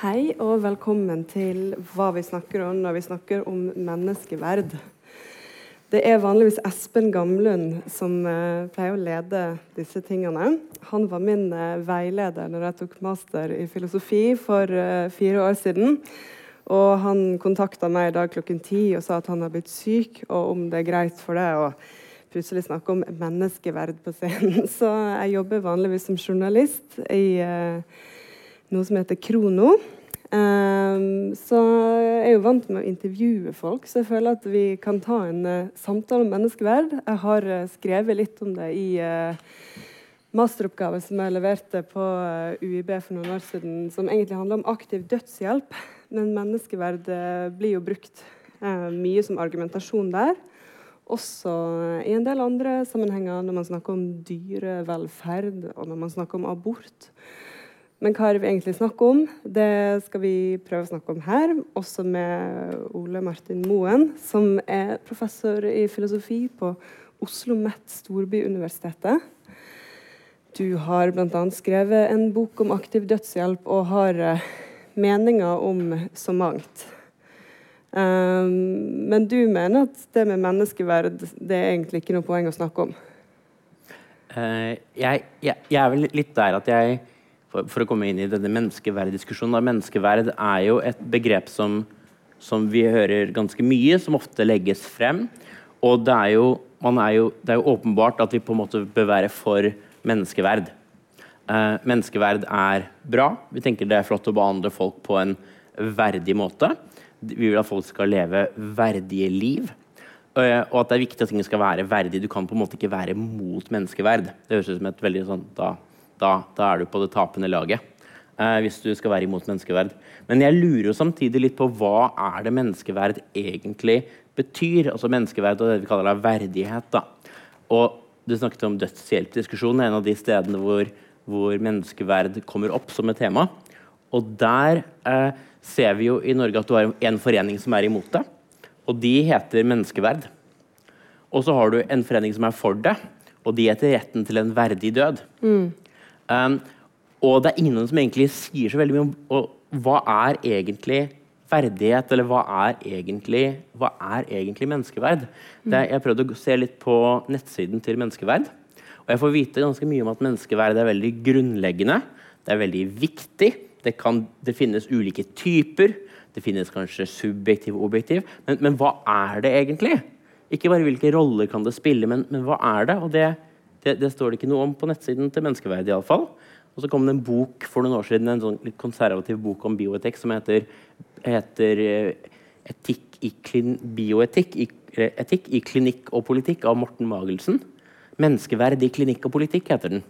Hei og velkommen til hva vi snakker om når vi snakker om menneskeverd. Det er vanligvis Espen Gamlund som uh, pleier å lede disse tingene. Han var min uh, veileder når jeg tok master i filosofi for uh, fire år siden. Og han kontakta meg i dag klokken ti og sa at han har blitt syk, og om det er greit for deg å plutselig snakke om menneskeverd på scenen. Så jeg jobber vanligvis som journalist i noe som heter Krono. Um, så jeg er jo vant med å intervjue folk, så jeg føler at vi kan ta en uh, samtale om menneskeverd. Jeg har uh, skrevet litt om det i uh, masteroppgave som jeg leverte på UiB for noen år siden, som egentlig handler om aktiv dødshjelp. Men menneskeverd blir jo brukt mye som argumentasjon der. Også i en del andre sammenhenger når man snakker om dyrevelferd, og når man snakker om abort. Men hva er det vi egentlig snakker om? Det skal vi prøve å snakke om her, også med Ole Martin Moen, som er professor i filosofi på Oslo OsloMet Storbyuniversitetet. Du har bl.a. skrevet en bok om aktiv dødshjelp og har uh, meninger om så mangt. Um, men du mener at det med menneskeverd det er egentlig ikke noe poeng å snakke om? Uh, jeg, jeg, jeg, er vel litt der at jeg for, for, å komme inn i denne menneskeverddiskusjonen. Menneskeverd er jo et begrep som, som, vi hører ganske mye, som ofte legges frem. Og det er, jo, er jo, det er jo åpenbart at vi på en måte bør være for menneskeverd. Eh, menneskeverd er bra. Vi tenker det er flott å behandle folk på en verdig måte. Vi vil at folk skal leve verdige liv. Uh, og at det er viktig at ting skal være verdig. Du kan på en måte ikke være mot menneskeverd. Det høres ut som et veldig sånn, da da, da er du på det tapende laget. Eh, hvis du skal være imot menneskeverd. Men jeg lurer jo samtidig litt på hva er det menneskeverd egentlig betyr? Altså menneskeverd og det vi kaller verdighet. da. Og Du snakket om dødshjelpdiskusjonen, en av de stedene hvor, hvor, menneskeverd kommer opp som et tema. Og der eh, ser vi jo i Norge at du har en forening som er imot det. Og de heter Menneskeverd. Og så har du en forening som er for det, og de heter Retten til en verdig død. Mm. Um, og det er ingen som egentlig sier så veldig mye om og, hva er egentlig verdighet, eller hva er egentlig, hva er egentlig menneskeverd? Det, jeg prøvde å se litt på nettsiden til Menneskeverd. Og jeg får vite ganske mye om at menneskeverd er veldig grunnleggende. Det er veldig viktig. Det, kan, det finnes ulike typer. Det finnes kanskje subjektiv og objektiv. Men, men, hva er det egentlig? Ikke bare hvilke roller kan det spille, men, men hva er det? Og det det, det, står det ikke noe om på nettsiden til Menneskeverd. I alle fall. Og så kom det en bok for noen år siden, en sånn litt konservativ bok om bioetikk som heter, heter eh, etikk i klin, Bioetikk i, eh, etikk i klinikk og politikk av Morten Magelsen. 'Menneskeverd i klinikk og politikk' heter den.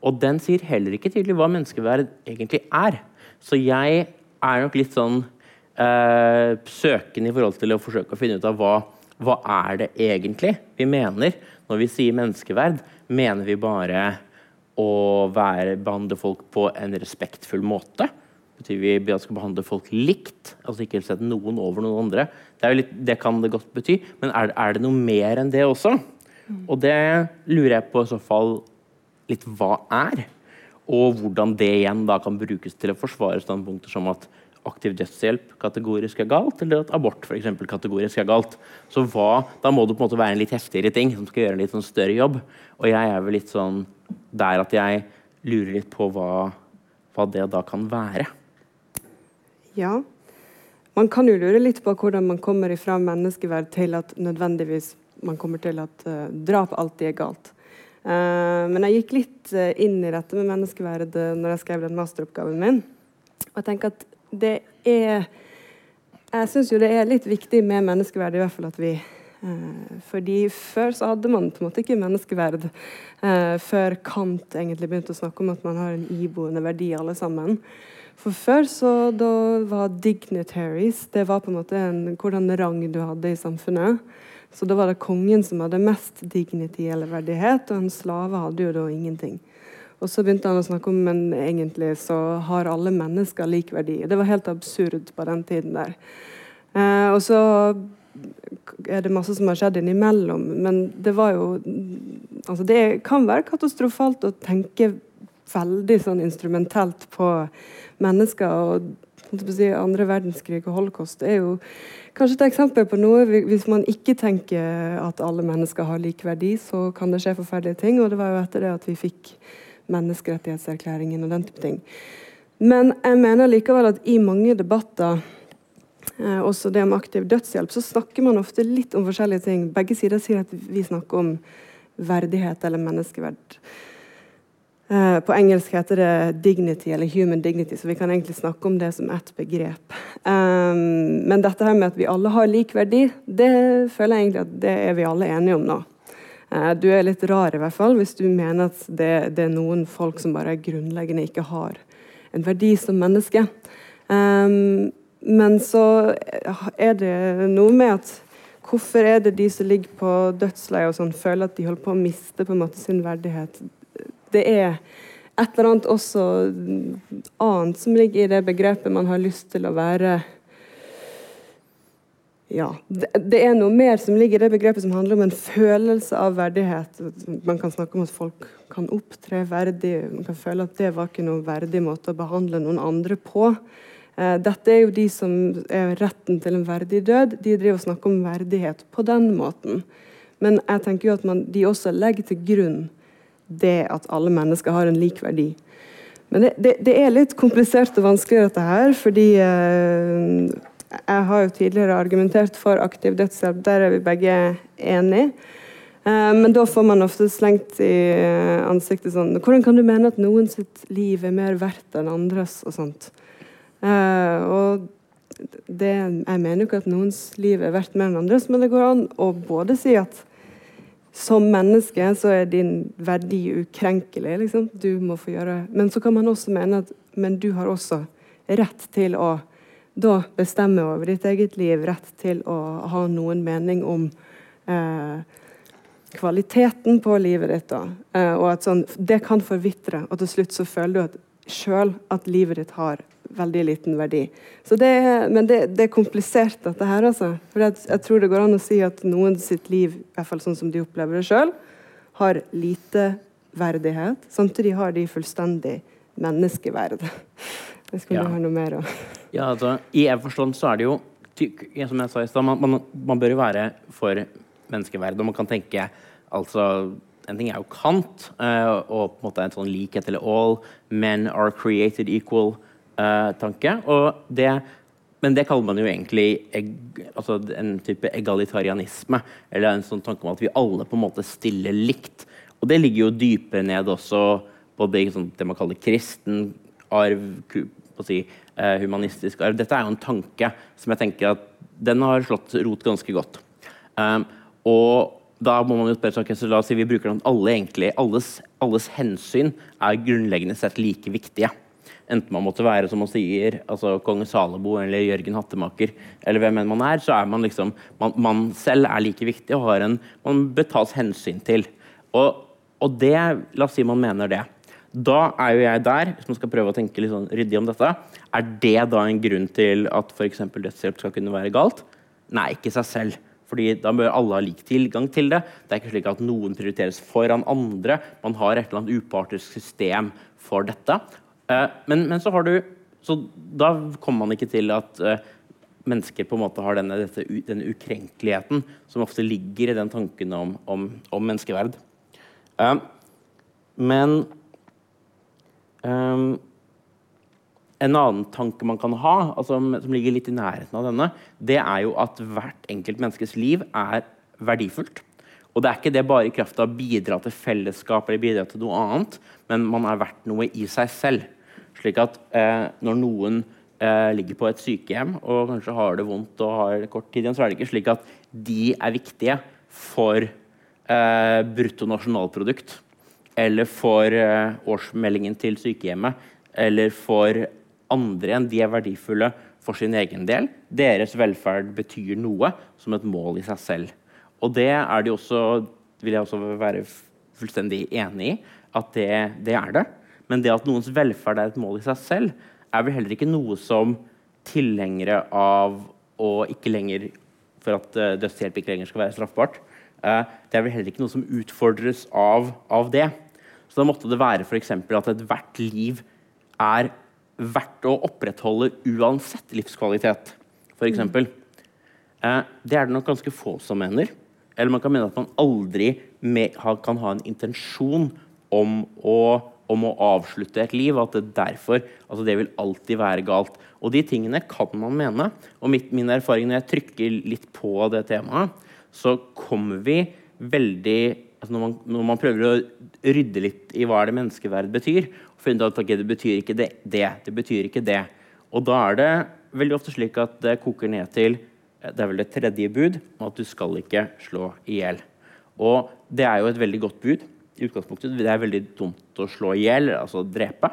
Og den sier heller ikke tydelig hva menneskeverd egentlig er. Så jeg er nok litt sånn øh, søkende i forhold til å forsøke å finne ut av hva, hva er det egentlig vi mener når vi sier menneskeverd mener vi bare å være, behandle folk på en respektfull måte. Betyr vi at vi skal behandle folk likt, altså ikke sette noen over noen andre. Det, litt, det kan det godt bety, men er, er, det noe mer enn det også? Og det lurer jeg på i så fall litt hva er. Og hvordan det igjen da kan brukes til å forsvare standpunkter som at aktiv dødshjelp kategorisk er galt, eller at abort for eksempel, kategorisk er galt. Så hva, Da må det på en måte være en litt heftigere ting som skal gjøre en litt sånn større jobb. Og jeg er vel litt sånn der at jeg lurer litt på hva, hva det da kan være. Ja. Man kan jo lure litt på hvordan man kommer ifra menneskeverd til at nødvendigvis man kommer til at uh, drap alltid er galt. Uh, men jeg gikk litt uh, inn i dette med menneskeverd når jeg skrev den masteroppgaven min. Og jeg tenker at det er Jeg syns jo det er litt viktig med menneskeverd, i hvert fall at vi eh, fordi før så hadde man på en måte ikke menneskeverd. Eh, før Kant egentlig begynte å snakke om at man har en iboende verdi, alle sammen. For før så da var dignitaries det var på en måte en, hvordan rang du hadde i samfunnet. Så da var det kongen som hadde mest dignity eller verdighet, og en slave hadde jo da ingenting. Og så begynte han å snakke om men egentlig så har alle mennesker lik verdi. Det var helt absurd på den tiden der. Eh, og så er det masse som har skjedd innimellom, men det var jo Altså, det kan være katastrofalt å tenke veldig sånn instrumentelt på mennesker. og si, Andre verdenskrig og holocaust er jo kanskje et eksempel på noe Hvis man ikke tenker at alle mennesker har lik verdi, så kan det skje forferdelige ting. Og det var jo etter det at vi fikk menneskerettighetserklæringen og den type ting. Men jeg mener likevel at i mange debatter, eh, også det om aktiv dødshjelp, så snakker man ofte litt om forskjellige ting. Begge sider sier at vi snakker om verdighet eller menneskeverd. Eh, på engelsk heter det 'dignity' eller 'human dignity', så vi kan egentlig snakke om det som ett begrep. Um, men dette her med at vi alle har lik verdi, det føler jeg egentlig at det er vi alle enige om nå. Uh, du er litt rar i hvert fall hvis du mener at det, det er noen folk som bare grunnleggende ikke har en verdi som menneske. Um, men så er det noe med at hvorfor er det de som ligger på dødsleiet og sånn, føler at de holder på å miste på en måte sin verdighet? det er et eller annet også annet som ligger i det begrepet man har lyst til å være ja, det, er noe mer som ligger i det begrepet som handler om en følelse av verdighet. Man kan snakke om at folk kan opptre verdig. Man kan føle at det var ikke noen verdig måte å behandle noen andre på. Eh, dette er jo de som er retten til en verdig død. De driver og snakker om verdighet på den måten. Men jeg tenker jo at man, de også legger til grunn det at alle mennesker har en lik verdi. Men det, det, det er litt komplisert og vanskelig, dette her, fordi eh, jeg har jo tidligere argumentert for aktiv dødshjelp. Der er vi begge enige. Eh, men da får man ofte slengt i ansiktet sånn Hvordan kan du mene at noen sitt liv er mer verdt enn andres? og sånt? Eh, og det, jeg mener jo ikke at noens liv er verdt mer enn andres, men det går an å både si at som menneske så er din verdi ukrenkelig. Liksom. Du må få gjøre Men så kan man også mene at men du har også rett til å da bestemme over ditt eget liv, rett til å ha noen mening om eh, kvaliteten på livet ditt. Da. Eh, og at sånn, Det kan forvitre, og til slutt så føler du at sjøl at livet ditt har veldig liten verdi. Det, men det, det, er komplisert, dette her. altså. For jeg, jeg, tror det går an å si at noen sitt liv, i hvert fall sånn som de opplever det sjøl, har lite verdighet. Samtidig har de fullstendig menneskeverd. Hvis skulle ja. har noe mer å Ja, altså, I en forstand så er det jo som jeg sa i stad, man, man, man, bør jo være for menneskeverd. Og man kan tenke altså en ting er jo Kant uh, og på en måte en sånn likhet eller all men are created equal uh, tanke. Det, men det kaller man jo egentlig eg, altså en type egalitarianisme. Eller en sånn tanke om at vi alle på en måte stiller likt. Og det ligger jo dypere ned også på det, sånn, det man kaller kristen arv, si, uh, humanistisk arv. Dette er jo en tanke som jeg tenker at den har slått rot ganske godt. Um, og da må man jo spørre okay, så la oss si vi bruker den alle egentlig, alles, alles hensyn er grunnleggende sett like viktige. Enten man måtte være som man sier, altså kong Salomo eller Jørgen Hattemaker, eller hvem enn man er, så er man liksom man, man selv er like viktig og har en, man bør tas hensyn til. Og, og, det, La oss si man mener det. Da er jo jeg der, hvis man skal prøve å tenke litt sånn ryddig om dette. Er det da en grunn til at f.eks. dødshjelp skal kunne være galt? Nei, ikke seg selv. Fordi Da bør alle ha lik tilgang til det. Det er ikke slik at noen prioriteres foran andre. Man har et eller annet upartisk system for dette. Eh, men, men, så har du Så da kommer man ikke til at uh, mennesker på en måte har denne, dette, denne, ukrenkeligheten som ofte ligger i den tanken om, om, om menneskeverd. Uh, men um, en annen tanke man kan ha, altså, som ligger litt i nærheten av denne, det er jo at hvert enkelt menneskes liv er verdifullt. Og det er ikke det bare i kraft av å bidra til fellesskap eller bidra til noe annet, men man er verdt noe i seg selv. Slik at eh, når noen eh, ligger på et sykehjem og kanskje har det vondt og har kort tid igjen, så er det ikke slik at de er viktige for eh, bruttonasjonalprodukt eller for eh, årsmeldingen til sykehjemmet eller for andre enn de er verdifulle for sin egen del. Deres velferd betyr noe som et mål i seg selv. Og det er de også, vil jeg også være fullstendig enig i, at det, det er det. Men det at noens velferd er et mål i seg selv, er vel heller ikke noe som tilhengere av å ikke lenger For at uh, dødshjelp ikke lenger skal være straffbart. Uh, det er vel heller ikke noe som utfordres av, av det. Så da måtte det være f.eks. at ethvert liv er verdt å opprettholde uansett livskvalitet. For eksempel. eh, det er det nok ganske få som mener. Eller man kan mene at man aldri kan ha en intensjon om å, om å avslutte et liv. At det derfor altså det vil alltid være galt. Og de tingene kan man mene. Og mitt, min erfaring når jeg trykker litt på det temaet, så kommer vi veldig altså når, man, når, man, prøver å rydde litt i hva det menneskeverd betyr, og finner ut at okay, det betyr ikke det, det, det betyr ikke det. Og da er det veldig ofte slik at det koker ned til det er vel det tredje bud, at du skal ikke slå i hjel. Og det er jo et veldig godt bud. i utgangspunktet. Det er veldig dumt å slå i hjel, altså drepe.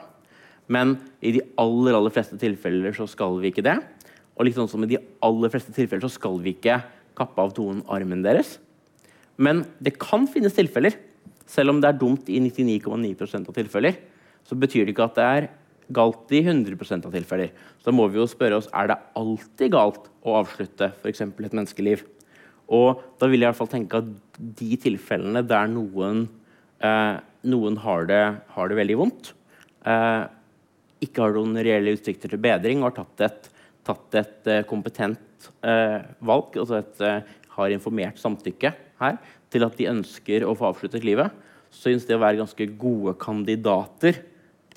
Men i de aller, aller fleste tilfeller så skal vi ikke det. Og liksom som i de aller fleste tilfeller så skal vi ikke kappe av noen armen deres. Men det kan finnes tilfeller, selv om det er dumt i 99,9% av tilfeller, så betyr det ikke at det er galt i 100% av tilfeller. Så da må vi jo spørre oss er det alltid galt å avslutte f.eks. et menneskeliv. Og da vil jeg i hvert fall tenke at de tilfellene der noen, eh, noen har, det, har, det, veldig vondt, eh, ikke har noen reelle utsikter til bedring og har tatt et, tatt et eh, kompetent eh, valg, altså et, eh, har informert samtykke her, til at de ønsker å få avsluttet livet, så synes det å være ganske gode kandidater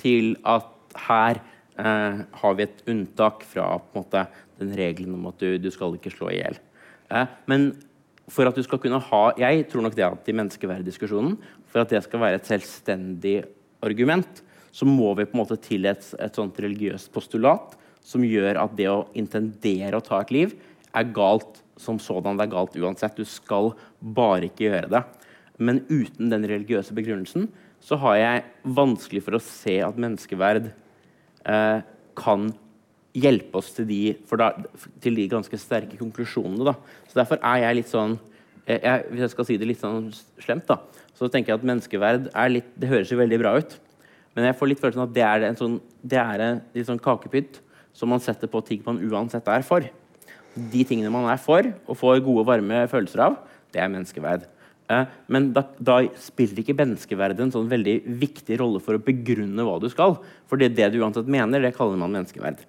til at her eh, har vi et unntak fra måte, den regelen om at du, du skal ikke slå i hjel. Eh, men for at du skal kunne ha Jeg tror nok det at i menneskeverddiskusjonen, for at det skal være et selvstendig argument, så må vi på en måte til et, et sånt religiøst postulat som gjør at det å intendere å ta et liv er galt som sådan. Det er galt uansett. Du skal bare ikke gjøre det. Men uten den religiøse begrunnelsen så har jeg vanskelig for å se at menneskeverd eh, kan hjelpe oss til de, da, til de, ganske sterke konklusjonene. Da. Så Derfor er jeg litt sånn eh, jeg, Hvis jeg skal si det litt sånn slemt, da, så tenker jeg at menneskeverd er litt, det høres jo veldig bra ut. Men jeg får litt følelsen at det er en sånn, det er en litt sånn kakepytt som man setter på ting man uansett er for. De tingene man er for og får gode, varme følelser av, det er menneskeverd. Eh, men da, da, spiller ikke menneskeverdet en sånn veldig viktig rolle for å begrunne hva du skal. For det, det du uansett mener, det kaller man menneskeverd.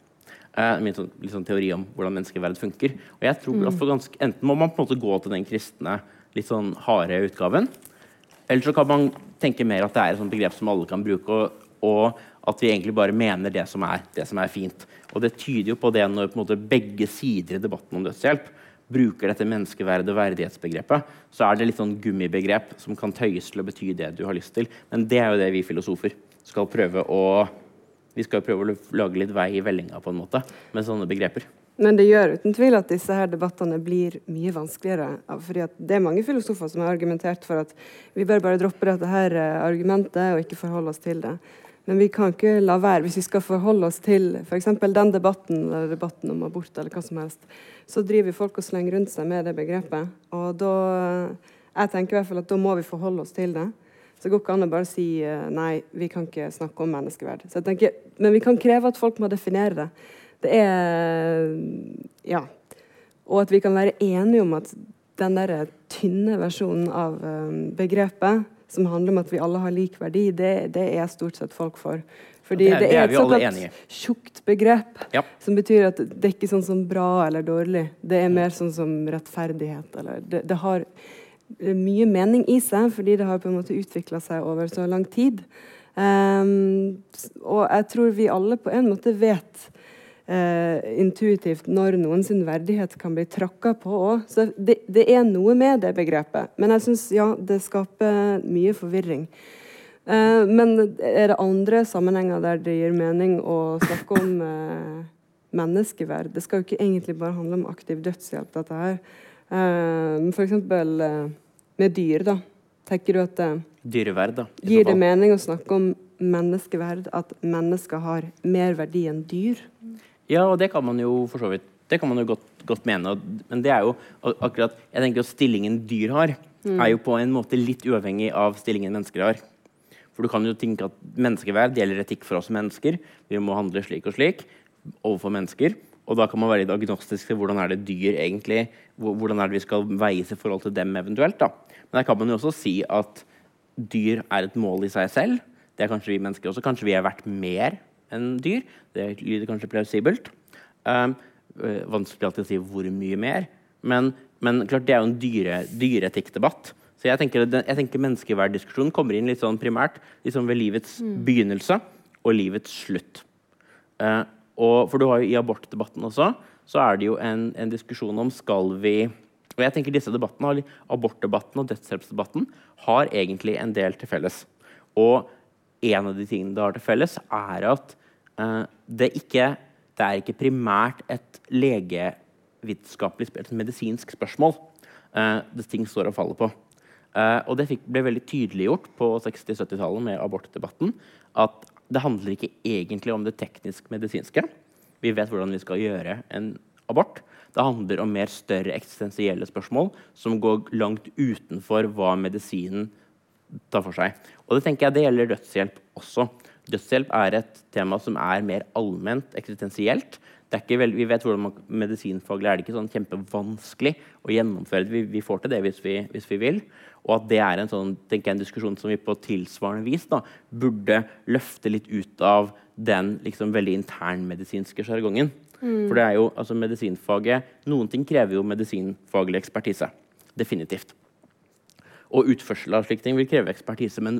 Uh, min sånn, sånn teori om hvordan menneskeverd funker. Og jeg tror mm. at ganske, Enten må man på en måte gå til den kristne, litt sånn harde utgaven. Eller så kan man tenke mer at det er et begrep som alle kan bruke, og, og, at vi egentlig bare mener det som er, det som er fint. Og det tyder jo på det når på begge sider i debatten om dødshjelp bruker dette menneskeverd- og verdighetsbegrepet, så er det litt sånn gummibegrep som kan tøyes til å bety det du har lyst til. Men det er jo det vi filosofer skal prøve å vi skal prøve å lage litt vei i vellinga på en måte, med sånne begreper. Men det gjør uten tvil at disse her debattene blir mye vanskeligere. fordi Det er mange filosofer som har argumentert for at vi bør bare droppe dette her eh, argumentet og ikke forholde oss til det. Men vi kan ikke la være, hvis vi skal forholde oss til f.eks. den debatten eller debatten om abort, eller hva som helst, så driver folk og slenger rundt seg med det begrepet. Og da jeg tenker i hvert fall at da må vi forholde oss til det. Så det går ikke an å bare si eh, nei, vi kan ikke snakke om menneskeverd. Tenker, men vi kan kreve at folk må definere det. Det er Ja. Og at vi kan være enige om at den der tynne versjonen av um, begrepet som handler om at vi alle har lik verdi, det, det er stort sett folk for. Fordi det er, det er et såkalt tjukt begrep ja. som betyr at det er ikke sånn som bra eller dårlig. Det er mer sånn som rettferdighet. Eller det, det har mye mening i seg, fordi det har på en måte utvikla seg over så lang tid. Um, og jeg tror vi alle på en måte vet uh, intuitivt når noen sin verdighet kan bli tråkka på òg. Så det, det, er noe med det begrepet. Men jeg syns ja, det skaper mye forvirring. Eh, men er det andre sammenhenger der det gir mening å snakke om eh, menneskeverd? Det skal jo ikke egentlig bare handle om aktiv dødshjelp, dette her. Eh, F.eks. Uh, med dyr. da. Tenker du at Dyreverd, da. Gir det mening å snakke om menneskeverd? At mennesker har mer verdi enn dyr? Ja, og det kan man jo for så vidt det kan man jo godt, godt mene. Men det er jo akkurat jeg tenker at stillingen dyr har, mm. er jo på en måte litt uavhengig av stillingen mennesker har. For du kan jo tenke at menneskeverd gjelder etikk for oss mennesker. Vi må handle slik og slik overfor mennesker. Og da kan man være litt agnostisk til hvordan er det dyr egentlig Hvordan er det vi skal veies i forhold til dem eventuelt. da. Men der kan man jo også si at dyr er et mål i seg selv. Det er kanskje vi mennesker også. Kanskje vi er verdt mer enn dyr. Det lyder kanskje plausibelt. Um, vanskelig alltid å si hvor mye mer. Men, men klart, det er jo en dyre, dyreetikkdebatt. Så jeg tenker, jeg tenker Menneskeverddiskusjonen kommer inn litt sånn primært liksom ved livets mm. begynnelse og livets slutt. Uh, og, for du har jo I abortdebatten også så er det jo en, en diskusjon om skal vi og jeg tenker disse debattene, Abortdebatten og dødshjelpsdebatten har egentlig en del til felles. Og en av de tingene det har til felles, er at uh, det, ikke, det er ikke primært et legevitenskapelig et medisinsk spørsmål uh, det ting står og faller på. Uh, og det fikk, ble veldig tydeliggjort på 60-70-tallet med abortdebatten at det handler ikke egentlig om det teknisk-medisinske. Vi vet hvordan vi skal gjøre en abort. Det handler om mer større eksistensielle spørsmål som går langt utenfor hva medisinen tar for seg. Og det tenker jeg det gjelder dødshjelp også. Dødshjelp er et tema som er mer allment eksistensielt. Veldig, vi vet hvordan man, Medisinfaglig er det ikke sånn kjempevanskelig å gjennomføre det. Vi, vi får til det hvis vi, hvis vi, vil. Og at det er en, sånn, jeg, en diskusjon som vi på tilsvarende vis da, burde løfte litt ut av den liksom, veldig internmedisinske sjargongen. Mm. For det er jo, altså medisinfaget Noen ting krever jo medisinfaglig ekspertise. Definitivt. Og utførsel av slike ting vil kreve ekspertise. Men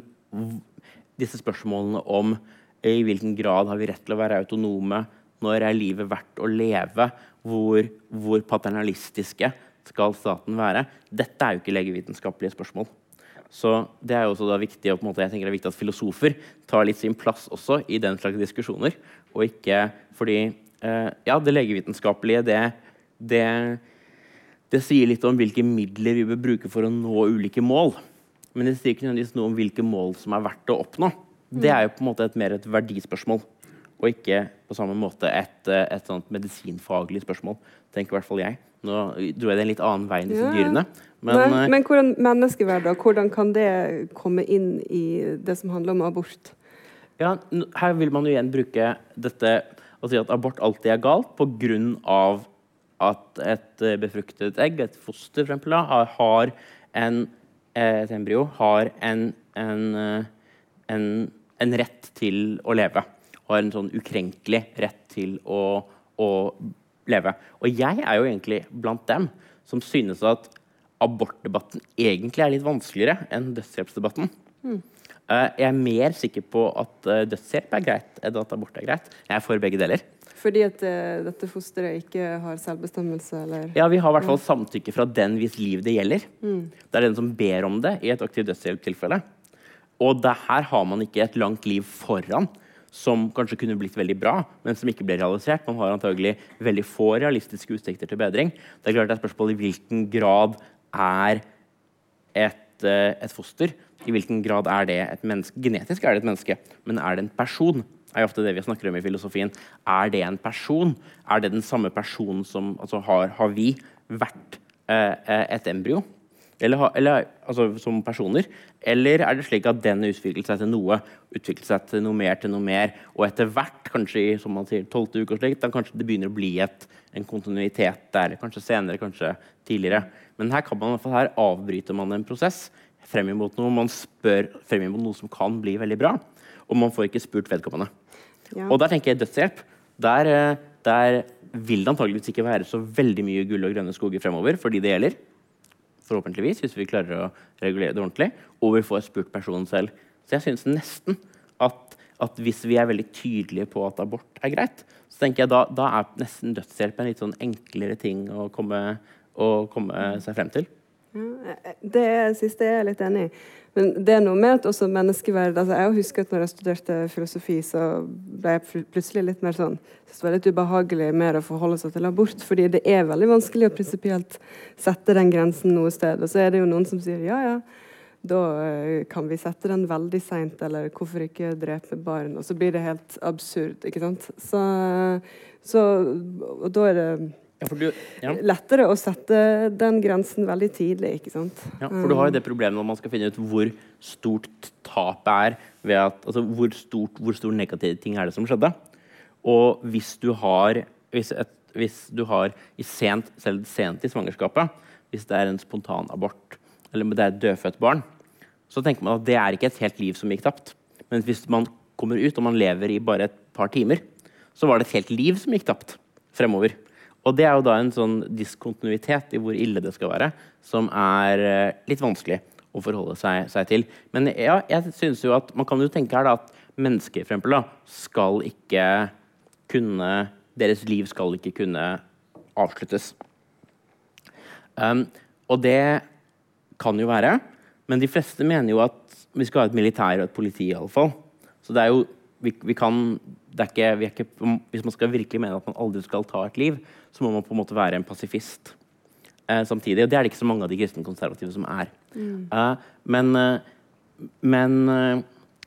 disse spørsmålene om i hvilken grad har vi rett til å være autonome, når er livet verdt å leve, hvor, hvor paternalistiske skal staten være, dette er jo ikke legevitenskapelige spørsmål. Så det er jo også viktig, og jeg tenker det er viktig at filosofer tar litt sin plass også i den slags diskusjoner. Og ikke fordi eh, Ja, det legevitenskapelige, det, det, det, sier litt om hvilke midler vi bør bruke for å nå ulike mål. Men det sier ikke nødvendigvis noe om hvilke mål som er verdt å oppnå. Det er jo på en måte et mer et verdispørsmål, og ikke på samme måte et, et sånt medisinfaglig spørsmål. tenker i hvert fall jeg. Nå dro jeg det en litt annen vei enn disse ja. dyrene. Men, men, eh, men hvordan menneskeverd, hvordan kan det komme inn i det som handler om abort? Ja, her vil man jo igjen bruke dette å si at abort alltid er galt pga. at et eh, befruktet egg, et foster for eksempel, har en, eh, et embryo har en, en, en, en, rett til å leve. Har en sånn ukrenkelig rett til å, å leve. Og jeg er jo egentlig blant dem som synes at abortdebatten egentlig er litt vanskeligere enn dødshjelpsdebatten. Mm. jeg er mer sikker på at dødshjelp er greit enn at abort er greit. Jeg er for begge deler. Fordi at uh, dette fosteret ikke har selvbestemmelse? Eller? Ja, vi har i hvert fall samtykke fra den hvis liv det gjelder. Mm. Det er den som ber om det i et aktivt dødshjelptilfelle. Og det her har man ikke et langt liv foran som kanskje kunne blitt veldig bra, men som ikke ble realisert. Man har antagelig veldig få realistiske utsikter til bedring. Det er klart det er spørsmål i hvilken grad er et, eh, et, foster I hvilken grad er det et menneske? Genetisk er det et menneske, men er det en person? Er ofte det vi snakker om i filosofien. Er det en person? Er det den samme personen som altså, har, har, vi vært eh, eh et embryo? Eller, eller, altså, som personer? Eller er det slik at den utviklet seg til noe, utviklet seg til noe mer til noe mer, og etter hvert, kanskje i som man sier, 12. uke og slik, da kanskje det begynner å bli et, en kontinuitet der. Kanskje senere, kanskje tidligere. Men her kan man her avbryter man en prosess frem imot noe man spør frem imot noe som kan bli veldig bra, og man får ikke spurt vedkommende. Ja. Og der tenker jeg dødshjelp. Der, eh, der vil det antageligvis ikke være så veldig mye gull og grønne skoger fremover for de det gjelder forhåpentligvis, hvis vi klarer å regulere det ordentlig, og vi får spurt personen selv. Så jeg syns nesten at, at, hvis vi er veldig tydelige på at abort er greit, så tenker jeg da, da er nesten dødshjelp en litt sånn enklere ting å komme, å komme seg frem til. Ja, det siste er jeg litt enig i. Men det er noe med at også menneskeverd altså Jeg husker at når jeg studerte filosofi, så ble jeg plutselig litt mer sånn det var litt ubehagelig mer å forholde seg til abort. Fordi det er veldig vanskelig å prinsipielt sette den grensen noe sted. Og så er det jo noen som sier ja, ja, da uh, kan vi sette den veldig seint, eller hvorfor ikke drepe barn? Og så blir det helt absurd, ikke sant. Så, så og da er det ja, du, ja. lettere å sette den grensen veldig tidlig. ikke sant? Ja, for du har jo det problemet når man skal finne ut hvor stort tapet er. ved at, altså hvor, stort, hvor stor negative ting er det som skjedde. Og hvis du har, hvis et, hvis du har i sent, selv sent i svangerskapet, hvis det er en spontanabort eller det er et dødfødt barn, så tenker man at det er ikke et helt liv som gikk tapt. Men hvis man kommer ut og man lever i bare et par timer, så var det et helt liv som gikk tapt fremover. Og det er jo da en sånn diskontinuitet i hvor ille det skal være, som er eh, litt vanskelig å forholde seg, seg til. Men ja, jeg synes jo at man kan jo tenke her da at mennesker for eksempel, da, skal ikke kunne Deres liv skal ikke kunne avsluttes. Um, og det kan jo være, men de fleste mener jo at vi skal ha et militær og et politi, i alle fall. Så det er jo vi, vi kan ikke, ikke, Hvis man skal virkelig mene at man aldri skal ta et liv, så må man på en måte være en pasifist eh, samtidig. Og det er det ikke så mange av de kristne konservative som er. Mm. Eh, men, uh, men uh,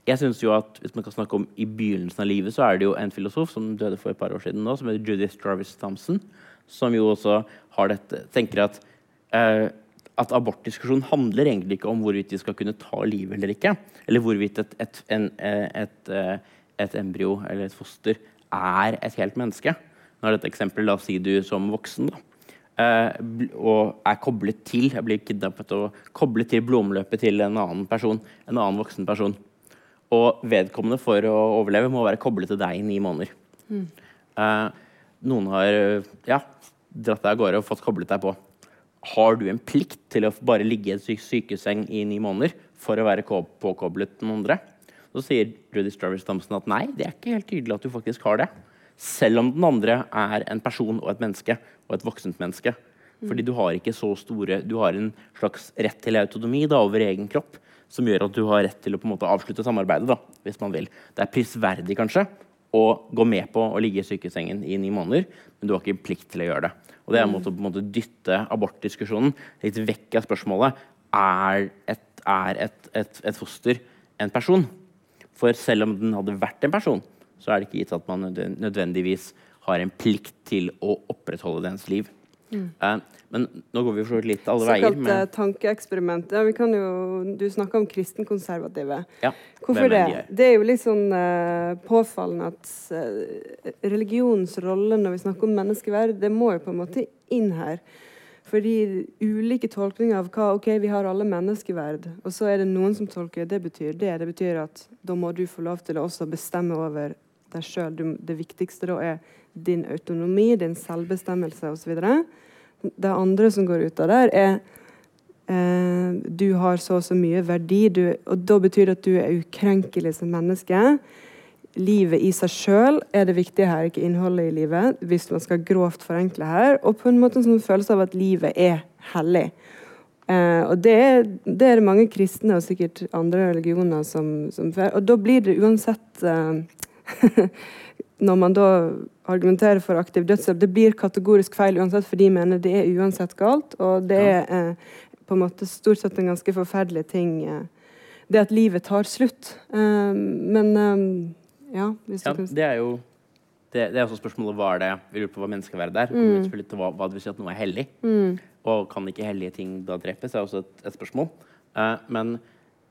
jeg synes jo at hvis man kan snakke om i begynnelsen av livet, så er det jo en filosof som døde for et par år siden nå, som heter Judith Jarvis Thompson, som jo også har dette, tenker at at abortdiskusjonen handler egentlig ikke om hvorvidt de skal kunne ta livet eller ikke. Eller hvorvidt et, et, en, et, et embryo eller et foster er et helt menneske. Nå er dette eksempelet, La oss si du som voksen da, eh, og er koblet til jeg blir kidnappet og koblet til blodomløpet til en annen person, en annen voksen person. Og vedkommende for å overleve må være koblet til deg i ni måneder. Mm. Eh, noen har ja, dratt deg av gårde og fått koblet deg på. Har du en plikt til å bare ligge i en syk sykeseng i ni måneder for å være påkoblet noen andre? Så sier Rudy Jarvis Thompson at nei, det er ikke helt tydelig at du faktisk har det. Selv om den andre er en person og et menneske, og et voksent menneske. Fordi du har ikke så store Du har en slags rett til autonomi da, over egen kropp som gjør at du har rett til å på en måte avslutte samarbeidet. da, hvis man vil. Det er prisverdig kanskje å gå med på å ligge i sykesengen i ni måneder, men du har ikke plikt til å gjøre det. Og Det er en måte å på en måte dytte abortdiskusjonen litt vekk av spørsmålet er et, er et, et, et foster en person. For selv om den hadde vært en person, så er det ikke gitt at man nødvendigvis har en plikt til å opprettholde dens liv. Mm. Uh, men nå går vi for litt alle veier. Såkalt med... tankeeksperiment. Ja, vi kan jo, du snakker om kristenkonservative. Ja, Hvorfor det? Det er jo litt sånn uh, påfallende at religionens rolle når vi snakker om menneskeverd, det må jo på en måte inn her. Fordi ulike tolkninger av hva OK, vi har alle menneskeverd, og så er det noen som tolker det betyr det. Det betyr at da må du få lov til å også bestemme over deg sjøl. Det viktigste da er din autonomi, din selvbestemmelse osv. Det andre som går ut av der, er eh, du har så og så mye verdi, du, og da betyr det at du er ukrenkelig som menneske livet i seg sjøl er det viktige her, ikke innholdet i livet, hvis man skal grovt forenkle her. Og på en måte en sånn følelse av at livet er hellig. Eh, og det det er, det mange kristne og sikkert andre religioner som, som Og da blir det uansett eh, Når man da argumenterer for aktiv dødshjelp, det blir kategorisk feil uansett, for de mener det er uansett galt. Og det er eh, på en måte stort sett en ganske forferdelig ting, eh, det at livet tar slutt. Eh, men eh, ja, ja, det er jo det, det, er også spørsmålet hva er det vi lurer på hva menneskeverdet er. Mm. til hva, hva, det vil si at noe er hellig. Mm. Og kan ikke hellige ting da drepes? er også et, et spørsmål. Uh, men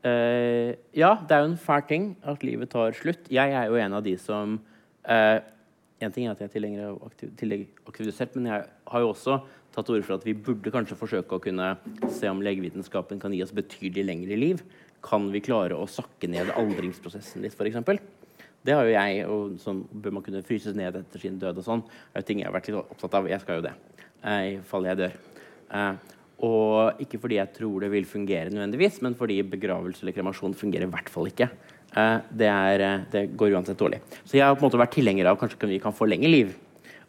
uh, ja, det er jo en fæl ting at livet tar slutt. Jeg er jo en av de som uh, En ting er at jeg er tilhenger av aktiv, aktivisert, men jeg har jo også tatt ord for at vi burde kanskje forsøke å kunne se om legevitenskapen kan gi oss betydelig lengre liv. Kan vi klare å sakke ned aldringsprosessen litt, f.eks.? Det har jo jeg, og sånn bør man kunne fryses ned etter sin død og sånn. Det er jo ting jeg har vært litt opptatt av. Jeg skal jo det, eh, i fall jeg dør. Eh, og ikke fordi jeg tror det vil fungere nødvendigvis, men fordi begravelse eller kremasjon fungerer i hvert fall ikke. Eh, det, er, det, går uansett dårlig. Så jeg har på en måte vært tilhenger av kanskje vi kan forlenge liv.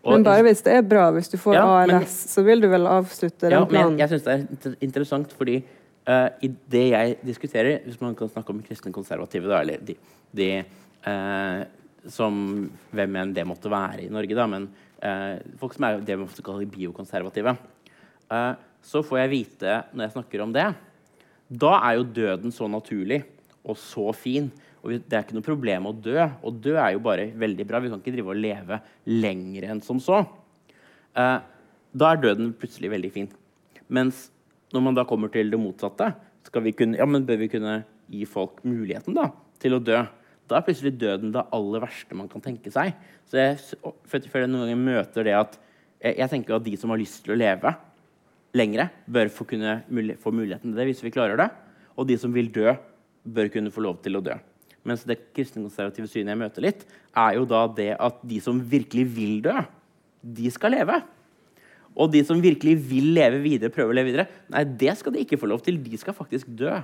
Og, men bare hvis det er bra, hvis du får ja, ALS, men, så vil du vel avslutte den ja, planen? Men jeg, jeg syns det er interessant, fordi uh, i det jeg diskuterer, hvis man kan snakke om kristne konservative, da, eller de, de Eh, som hvem enn det måtte være i Norge, da, men eh, folk som er det ofte kaller biokonservative. Eh, så får jeg vite når jeg snakker om det, da er jo døden så naturlig og så fin. Og det er ikke noe problem å dø. Og dø er jo bare veldig bra. Vi kan ikke drive og leve lenger enn som så. Eh, da er døden plutselig veldig fin. Mens når man da kommer til det motsatte, skal vi kunne, ja, men bør vi kunne gi folk muligheten da, til å dø? Da er plutselig døden det aller verste man kan tenke seg. Så jeg føler jeg noen ganger møter det at jeg, jeg, tenker at de som har lyst til å leve lengre, bør få, kunne, få muligheten til det hvis vi klarer det. Og de som vil dø bør kunne få lov til å dø. Mens det kristenkonservative synet jeg møter litt, er jo da det at de som virkelig vil dø, de skal leve. Og de som virkelig vil leve videre, prøve å leve videre, nei, det skal de ikke få lov til. De skal faktisk dø.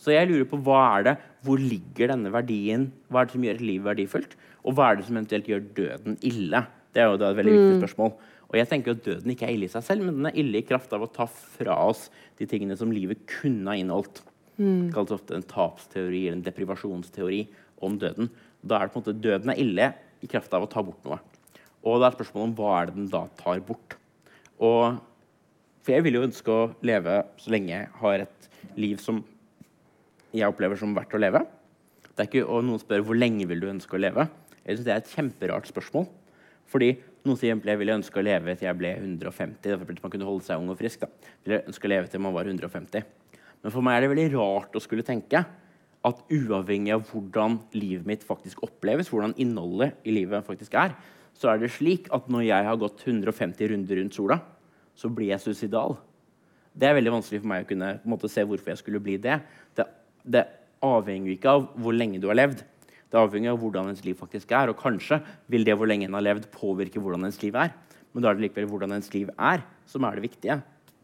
Så jeg lurer på hva er det, hvor ligger denne verdien? Hva er det som gjør et liv verdifullt? Og hva er det som eventuelt gjør døden ille? Det er jo et veldig viktig spørsmål. Og jeg tenker at Døden ikke er ille i seg selv, men den er ille i kraft av å ta fra oss de tingene som livet kunne ha inneholdt. Mm. Det kalles ofte en tapsteori eller en deprivasjonsteori om døden. Da er det på en måte Døden er ille i kraft av å ta bort noe. Og da er spørsmålet om hva er det den da tar bort. Og, for jeg vil jo ønske å leve så lenge jeg har et liv som jeg opplever som verdt å leve. Det er ikke, og Noen spør hvor lenge vil du ønske å leve. Jeg synes Det er et kjemperart spørsmål. Fordi noen sier jeg ville ønske å leve til jeg ble 150. at man kunne holde seg ung og frisk. da. Ville ønske å leve til man var 150. Men for meg er det veldig rart å skulle tenke at uavhengig av hvordan livet mitt faktisk oppleves, hvordan innholdet i livet faktisk er, så er det slik at når jeg har gått 150 runder rundt sola, så blir jeg suicidal. Det er veldig vanskelig for meg å kunne måte, se hvorfor jeg skulle bli det. Det, det avhenger ikke av hvor lenge du har levd. Det avhenger av hvordan ens liv faktisk er. Og kanskje vil det hvor lenge en har levd, påvirke hvordan ens liv er. Men da er det likevel hvordan ens liv er, som er det viktige.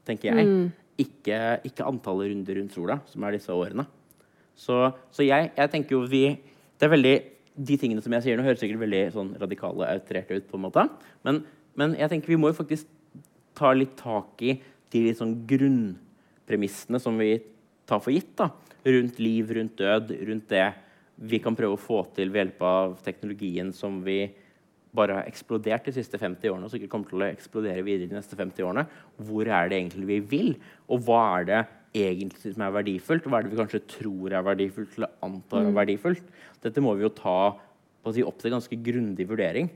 tenker jeg. Mm. Ikke, ikke, antallet runder rundt sola, som er disse årene. Så, så jeg, jeg, tenker jo vi det er veldig, De tingene som jeg sier nå, høres sikkert veldig sånn radikale outrerte ut. på en måte. Men, men, jeg tenker vi må jo faktisk ta litt tak i de litt sånn grunnpremissene som vi tar for gitt. da, Rundt liv, rundt død, rundt det vi kan prøve å få til ved hjelp av teknologien som vi bare har eksplodert de siste 50 årene, og sikkert kommer til å eksplodere videre de neste 50 årene. Hvor er det egentlig vi vil, og hva er det egentlig som er verdifullt? Hva er det vi kanskje tror er verdifullt, eller antar er mm. verdifullt? Dette må vi jo ta si, opp til ganske grundig vurdering.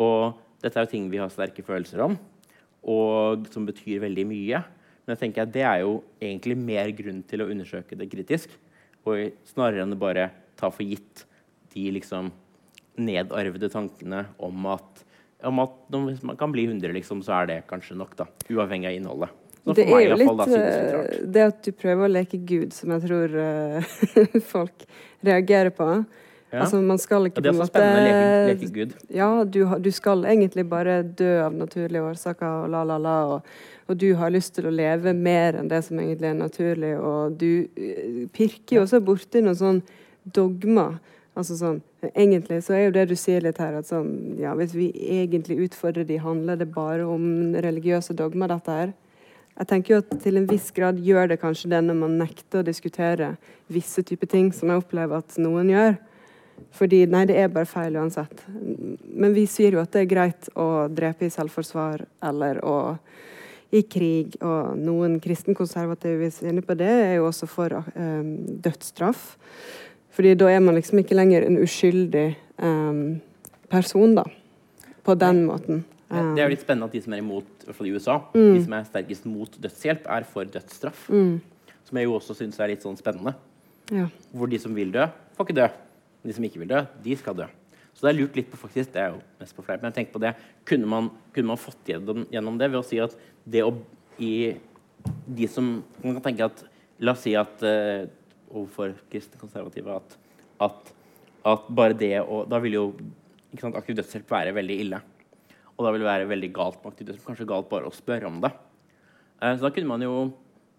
Og dette er jo ting vi har sterke følelser om, og som betyr veldig mye. Men jeg tenker at det er jo egentlig mer grunn til å undersøke det kritisk, og snarere enn det bare ta for gitt de liksom nedarvede tankene om at, om at hvis man kan bli 100, liksom, så er det kanskje nok. da, Uavhengig av innholdet. det er jo litt da, det, det at du prøver å leke Gud, som jeg tror uh, folk reagerer på. Ja. Altså, man skal ikke ja, det er så spennende å leke, leke Gud. Ja, du, du, skal egentlig bare dø av naturlige årsaker og la, la, la. Og, og, du har lyst til å leve mer enn det som egentlig er naturlig. Og du uh, pirker jo også borti noe sånn dogmer. Altså sånn, Egentlig så er jo det du sier litt her, at sånn, ja, hvis vi egentlig utfordrer de, handler det bare om religiøse dogmer, dette her. Jeg tenker jo at til en viss grad gjør det kanskje det når man nekter å diskutere visse typer ting, som jeg opplever at noen gjør. Fordi nei, det er bare feil uansett. Men vi sier jo at det er greit å drepe i selvforsvar eller å i krig. Og noen kristenkonservative er inne på det, er jo også for um, dødsstraff. Fordi da er man liksom ikke lenger en uskyldig um, person, da. På den måten. Um, det er jo litt spennende at de som er imot, i hvert fall i USA, mm. de som er sterkest mot dødshjelp, er for dødsstraff. Mm. Som jeg jo også syns er litt sånn spennende. Ja. Hvor de som vil dø, får ikke dø. De som ikke vil dø, de skal dø. Så det er lurt litt på faktisk, det er jo mest på fleip, men jeg tenker på det, kunne man, kunne man fått gjennom, gjennom, det ved å si at det å i de som Man kan tenke at La oss si at uh, overfor kristne konservative at, at, at, bare det å Da vil jo sant, aktiv dødshjelp være veldig ille. Og da vil det være veldig galt med aktiv dødshjelp. Kanskje galt bare å spørre om det. Eh, så da kunne man jo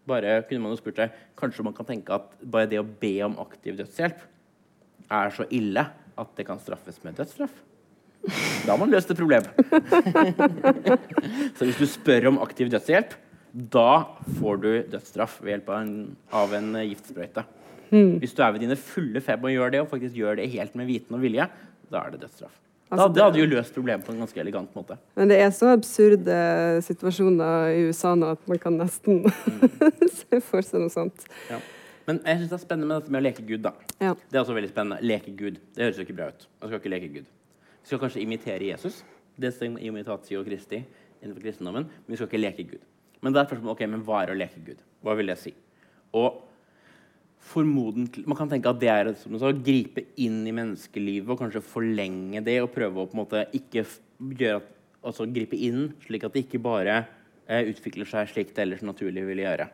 bare kunne man jo spurt seg Kanskje man kan tenke at bare det å be om aktiv dødshjelp er så ille at det kan straffes med dødsstraff. Da har man løst et problem. så hvis du spør om aktiv dødshjelp, da får du dødsstraff ved hjelp av en, av en giftsprøyte. Mm. Hvis du er ved dine fulle feb og gjør det, og faktisk gjør det helt med viten og vilje, da er det dødsstraff. Altså, da, det hadde jo løst problemet på en ganske elegant måte. Men det er så absurde situasjoner i USA nå at man kan nesten mm. se for seg noe sånt. Ja. Men jeg syns det er spennende med dette med å leke Gud. da. Ja. Det er også veldig spennende. Leke Gud. Det høres jo ikke bra ut. Man skal ikke leke Gud. Vi skal kanskje imitere Jesus. Det er imitatio Kristi innenfor kristendommen. Men vi skal ikke leke Gud. Men da er spørsmålet ok, men hva er å leke Gud? Hva vil det si? Og formodentlig Man kan tenke at det er å gripe inn i menneskelivet og kanskje forlenge det og prøve å på en måte ikke gjøre at, altså gripe inn, slik at det ikke bare eh, utvikler seg slik det ellers naturlig ville gjøre.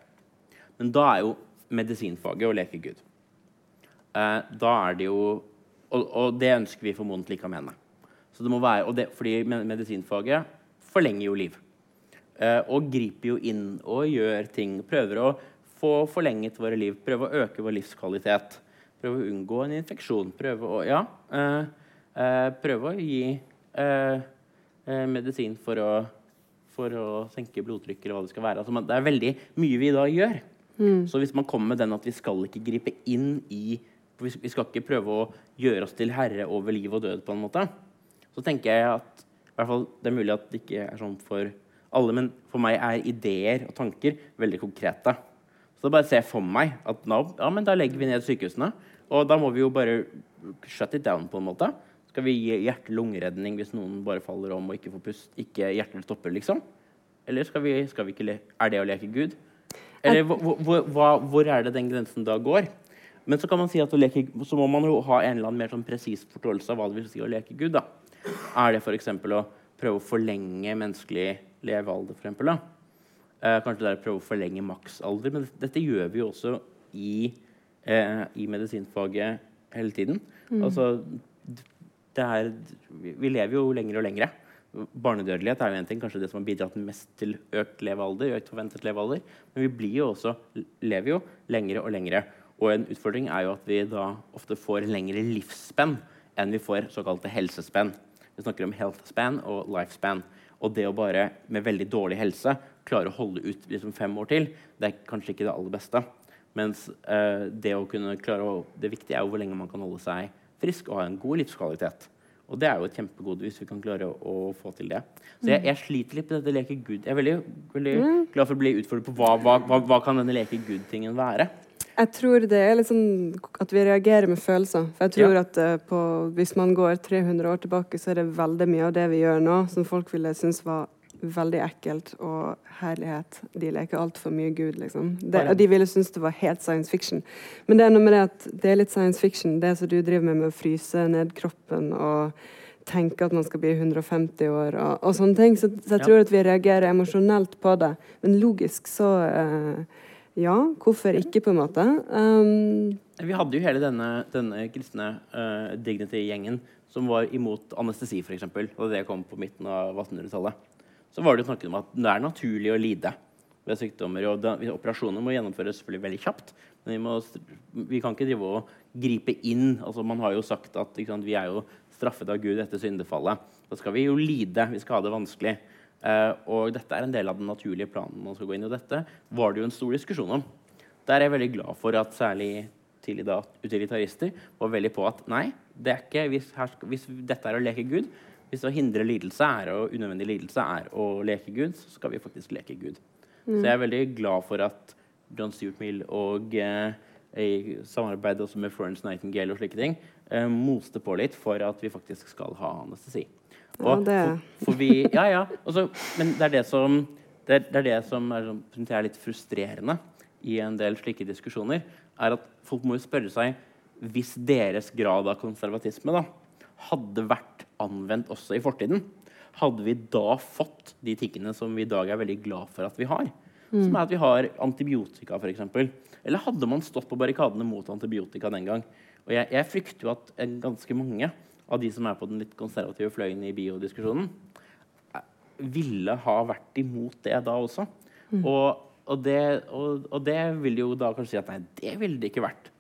Men da er jo medisinfaget å leke Gud. eh, da er det jo og, og, det ønsker vi formodentlig ikke å mene. Så det må være, og det, fordi medisinfaget forlenger jo liv. Eh, og griper jo inn og gjør ting. Prøver å få forlenget våre liv, prøve å øke vår livskvalitet. Prøve å unngå en infeksjon. Prøve å, ja, eh, eh, prøve å gi eh, eh, medisin for å, for å senke blodtrykk eller hva det skal være. Altså, man, det er veldig mye vi da gjør. Mm. Så hvis man kommer med den at vi skal ikke gripe inn i vi skal ikke prøve å gjøre oss til herre over liv og død, på en måte. Så tenker jeg at fall, Det er mulig at det ikke er sånn for alle, men for meg er ideer og tanker veldig konkrete. Så da bare ser jeg for meg at nå, ja, men da legger vi ned sykehusene. Og da må vi jo bare shut it down, på en måte. Skal vi gi hjerte-lungeredning hvis noen bare faller om og ikke får pust? Ikke hjertet stopper, liksom? Eller skal vi, skal vi ikke er det å leke Gud? Eller hvor, hvor, hvor, er det den grensen da går? Men så kan man si at leke, så må man jo ha en eller annen mer sånn presis forståelse av hva det vil si å leke Gud. da. Er det f.eks. å prøve å forlenge menneskelig levealder? Da? Eh, kanskje det er å prøve å forlenge maksalder. Men dette gjør vi jo også i, eh, i medisinfaget hele tiden. Mm. Altså, er, vi lever jo lenger og lengre. Barnedødelighet er jo en ting, kanskje det som har bidratt mest til økt levealder. økt forventet levealder. Men vi blir jo også, lever jo lengre og lengre. Og en utfordring er jo at vi da ofte får lengre livsspenn enn vi får såkalte helsespenn. Vi snakker om health span og lifespan. Og det å bare med veldig dårlig helse klare å holde ut liksom fem år til, det er kanskje ikke det aller beste. Mens eh, det å kunne klare å, det viktige er jo hvor lenge man kan holde seg frisk og ha en god livskvalitet. Og det er jo et kjempegode hvis vi kan klare å, å få til det. Så jeg, jeg, sliter litt med dette leke Gud. Jeg er veldig, veldig mm. glad for å bli utfordret på hva, hva, hva, hva kan denne leke Gud-tingen være. Jeg tror det er litt sånn at vi reagerer med følelser. For jeg tror ja. at uh, på, hvis man går 300 år tilbake, så er det veldig mye av det vi gjør nå, som folk ville synes var veldig ekkelt og herlighet. De leker altfor mye Gud, liksom. Det, og de ville synes det var helt science fiction. Men det er noe med det at det er litt science fiction, det som du driver med med å fryse ned kroppen og tenke at man skal bli 150 år og, og sånne ting. Så, så jeg tror at vi reagerer emosjonelt på det. Men logisk så uh, ja, hvorfor ikke, på en måte? Um, vi hadde jo hele denne, denne kristne uh, dignity-gjengen som var imot anestesi, f.eks. Og det kom på midten av 1800-tallet. Så var det jo snakket om at det er naturlig å lide ved sykdommer. og Operasjoner må gjennomføres selvfølgelig veldig kjapt. Men vi, må, vi, kan ikke drive og gripe inn. altså Man har jo sagt at sant, vi er jo straffet av Gud etter syndefallet. Da skal vi jo lide. Vi skal ha det vanskelig. Uh, og dette er en del av den naturlige planen man skal gå inn i. Dette var det jo en stor diskusjon om. Der er jeg veldig glad for at særlig tidlig da utilitarister var veldig på at nei, det er ikke, hvis, her, hvis dette er å leke Gud, hvis å hindre lidelse er, og unødvendig lidelse er å leke Gud, så skal vi faktisk leke Gud. Mm. Så jeg er veldig glad for at John Stuart Mill og uh, i samarbeid også med Florence Nightingale og slike ting, uh, moste på litt for at vi faktisk skal ha anestesi. Og, ja, for, for vi, ja, ja. Også, men det er det som, det er, det er, det som er, som er litt frustrerende i en del slike diskusjoner, er at folk må jo spørre seg hvis deres grad av konservatisme da, hadde vært anvendt også i fortiden, hadde vi da fått de tingene som vi i dag er veldig glad for at vi har? Mm. Som er at vi har antibiotika, f.eks. Eller hadde man stått på barrikadene mot antibiotika den gang? Og jeg, jeg frykter jo at ganske mange av de som er på den litt konservative fløyen i biodiskusjonen, ville ha vært imot det da også. Mm. Og, og, det, og, og, det, vil jo da kanskje si at nei, det ville det ikke vært.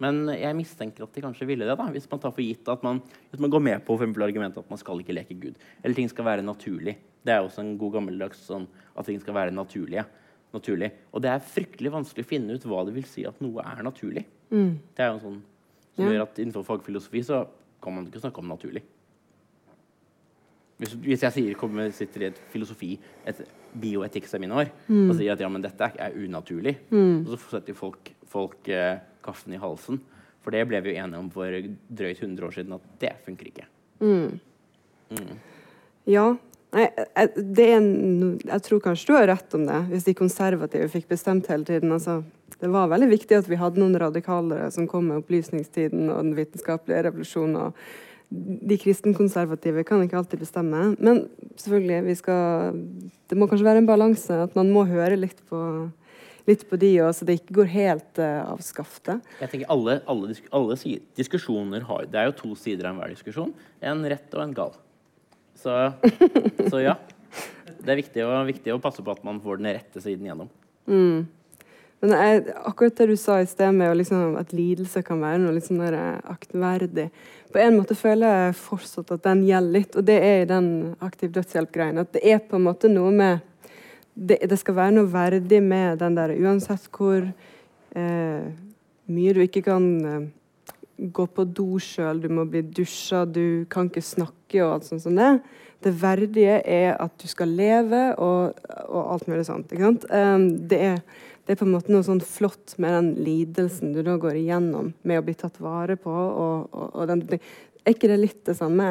Men jeg mistenker at de kanskje ville det, da, hvis man tar for gitt at man, hvis man går med på for argumentet at man skal ikke leke Gud. Eller ting skal være naturlig. Det er også en god gammeldags sånn at ting skal være naturlige. Naturlig. Og det er fryktelig vanskelig å finne ut hva det vil si at noe er naturlig. Mm. Det er jo sånn som ja. gjør at innenfor fagfilosofi så kan man ikke snakke om naturlig. Hvis, hvis jeg sier, kommer, sitter i et filosofi, et bioetikkseminar, mm. og sier at ja, men dette er unaturlig, mm. og så setter folk, folk eh, kaffen i halsen. For det ble vi jo enige om for drøyt 100 år siden at det funker ikke. Mm. mm. Ja. Nei, det er en, jeg tror kanskje du har rett om det, hvis de konservative fikk bestemt hele tiden. altså det var veldig viktig at vi hadde noen radikalere som kom med opplysningstiden og den vitenskapelige revolusjonen. De kristenkonservative kan ikke alltid bestemme. Men selvfølgelig, vi skal Det må kanskje være en balanse. At man må høre litt på, litt på de òg, så det ikke går helt uh, av skaftet. Jeg tenker alle, alle, alle diskusjoner har Det er jo to sider av enhver diskusjon. En rett og en gal. Så, så ja. Det er viktig, å, viktig, å passe på at man får den rette siden gjennom. Mm. Men jeg, akkurat det du sa i sted med liksom, at lidelse kan være noe litt sånn eh, aktverdig På en måte føler jeg fortsatt at den gjelder litt, og det er i den aktiv dødshjelp-greien. At det er på en måte noe med det, det, skal være noe verdig med den der uansett hvor eh, mye du ikke kan eh, gå på do sjøl, du må bli dusja, du kan ikke snakke og alt sånt som det. Det verdige er at du skal leve og, og alt mulig sånt. Ikke sant? Um, det, er, det, er, på en måte noe sånn flott med den lidelsen du da går igjennom med å bli tatt vare på. Og, og, og den, er ikke det litt det samme?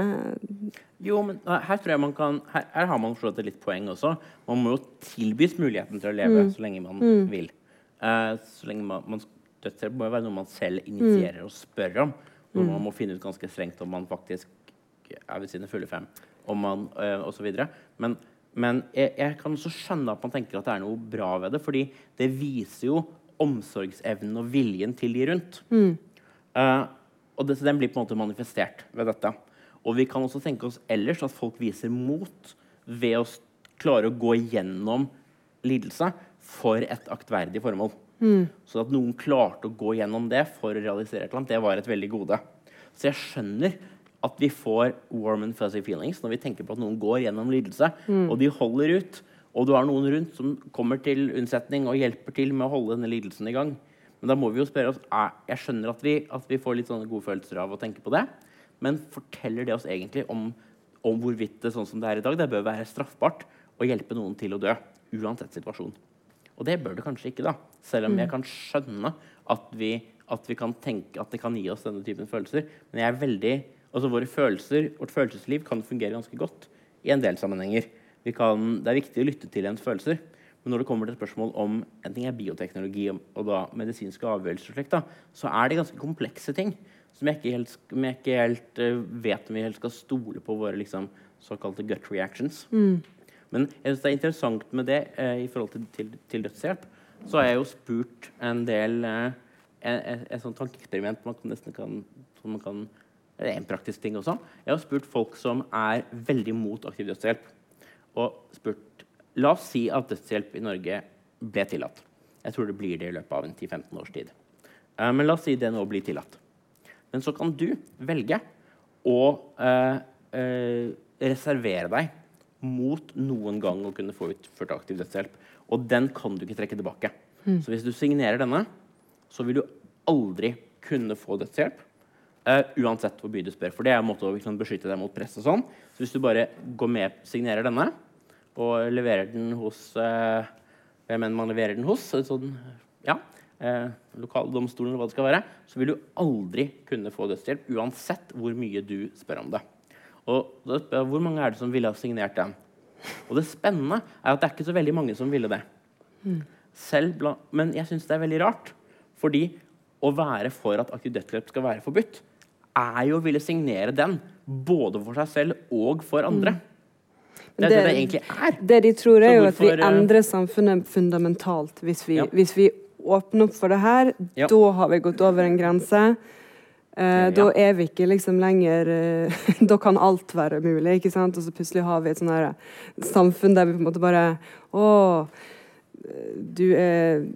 Jo, men her tror jeg man kan Her, her har man forstått et litt poeng også. Man må jo tilbys muligheten til å leve mm. så lenge man mm. vil. Uh, så lenge man, man Dødshjelp må jo være noe man selv initierer mm. og spør om. Når mm. man må finne ut ganske strengt om man faktisk er ved sine fulle fem. Om man, uh, og så videre. men, men jeg, jeg, kan også skjønne at man tenker at det er noe bra ved det. fordi det viser jo omsorgsevnen og viljen til de rundt. Mm. Uh, og det, den blir på en måte manifestert ved dette. Og vi kan også tenke oss ellers at folk viser mot ved å klare å gå gjennom lidelse for et aktverdig formål. Mm. Så at noen klarte å gå gjennom det for å realisere et eller annet, det var et veldig gode. Så jeg skjønner at vi får warm and fuzzy feelings når vi tenker på at noen går gjennom lidelse, mm. og de holder ut. Og du har noen rundt som kommer til unnsetning og hjelper til med å holde denne lidelsen i gang. Men da må vi jo spørre oss Jeg skjønner at vi, at vi får litt sånne gode følelser av å tenke på det, men forteller det oss egentlig om, om hvorvidt det sånn som det er i dag, det bør være straffbart å hjelpe noen til å dø, uansett situasjon? Og det bør det kanskje ikke, da. Selv om jeg mm. kan skjønne at vi, at vi kan tenke at det kan gi oss denne typen følelser. Men jeg er veldig, altså våre følelser, vårt følelsesliv kan fungere ganske godt i en del sammenhenger. Kan, det er viktig å lytte til ens følelser. Men når det kommer til et spørsmål om en ting er bioteknologi og da medisinske avgjørelser, så er det ganske komplekse ting som jeg ikke helt, jeg ikke helt uh, vet om vi helt skal stole på våre liksom, såkalte gut reactions. Mm. Men jeg synes det er interessant med det eh, i forhold til, til, til, dødshjelp. Så har jeg jo spurt en del eh, Et, et sånt tankeeksperiment man kan nesten kan, man kan Det er en praktisk ting også. Jeg har spurt folk som er veldig mot aktiv dødshjelp. Og spurt La oss si at dødshjelp i Norge ble tillatt. Jeg tror det blir det i løpet av en 10-15 års tid. Uh, men la oss si det nå blir tillatt. Men så kan du velge å uh, uh, reservere deg mot noen gang å kunne få utført aktiv dødshjelp. Og den kan du ikke trekke tilbake. Mm. Så hvis du signerer denne, så vil du aldri kunne få dødshjelp. Uh, uansett hvor mye du spør. For det er en måte å liksom, beskytte deg mot press og sånn. Så hvis du bare går med, signerer denne og leverer den hos uh, Hvem enn man leverer den hos, sånn, ja, uh, lokaldomstolen eller hva det skal være, så vil du aldri kunne få dødshjelp uansett hvor mye du spør om det. Og da spør jeg, Hvor mange er det som ville ha signert den? Og det spennende er at det er ikke så veldig mange som ville det. Selv men jeg syns det er veldig rart. Fordi å være for at aktiv dødshjelp skal være forbudt, er jo å ville signere den både for seg selv og for andre. Det er det, det egentlig er. Det de tror, er jo at vi eh, endrer samfunnet fundamentalt hvis vi, ja. hvis vi åpner opp for det her. Ja. Da har vi gått over en grense. Eh, da er vi ikke liksom lenger eh, Da kan alt være mulig, ikke sant? Og så plutselig har vi et sånn her samfunn der vi på en måte bare Å, du er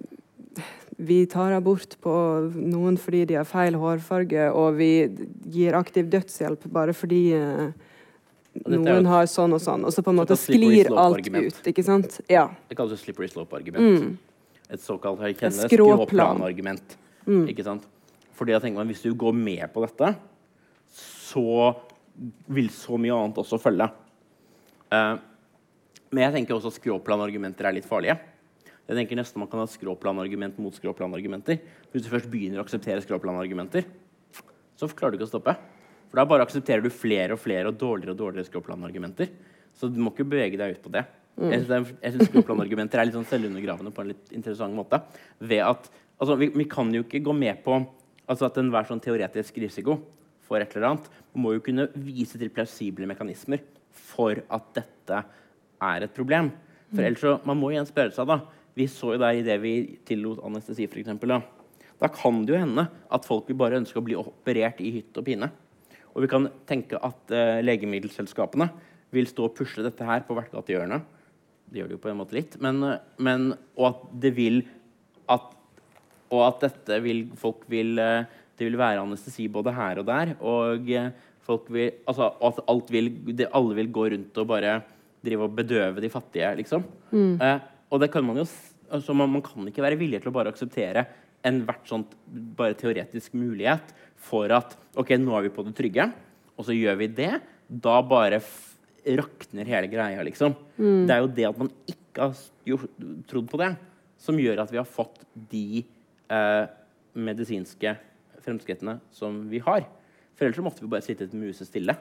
Vi tar abort på noen fordi de har feil hårfarge, og vi gir aktiv dødshjelp bare fordi eh, noen har sånn og sånn. Og så på en måte sklir alt ut, ikke sant? Ja. Det kalles slippery slope-argument. Mm. Et såkalt skråplan-argument. Mm. Ikke sant? Fordi jeg tenker meg, Hvis du går med på dette, så vil så mye annet også følge. Uh, men jeg tenker også at skråplanargumenter er litt farlige. Jeg tenker nesten Man kan ha skråplanargument mot skråplanargumenter. Hvis du først begynner å akseptere skråplanargumenter, så klarer du ikke å stoppe. For da bare aksepterer du flere og flere og dårligere og dårligere skråplanargumenter. Så du må ikke bevege deg ut på det. Mm. Jeg syns skråplanargumenter er litt sånn selvundergravende på en litt interessant måte. Ved at, altså, vi, vi kan jo ikke gå med på Altså at enhver sånn teoretisk risiko for et eller annet må jo kunne vise til plausible mekanismer for at dette er et problem. For ellers så, Man må igjen spørre seg da, Vi så jo der i det vi tillot anestesi, f.eks. Da. da kan det jo hende at folk vil bare ønske å bli operert i hytt og pine. Og vi kan tenke at uh, legemiddelselskapene vil stå og pusle dette her på hvert gatehjørne. Det gjør de jo på en måte litt. Men, men, og at det vil at, Og at dette vil folk vil uh, Det vil være anestesi både her og der. Og uh, folk vil Altså at alt vil, det, alle vil gå rundt og bare drive og bedøve de fattige, liksom. Mm. Og det kan man jo altså man, man, kan ikke være villig til å bare akseptere enhvert sånt bare teoretisk mulighet for at OK, nå er vi på det trygge, og så gjør vi det. Da bare rakner hele greia, liksom. Mm. Det er jo det at man ikke har trodd på det, som gjør at vi har fått de eh, medisinske fremskrittene som vi har. For ellers måtte vi bare sitte musestille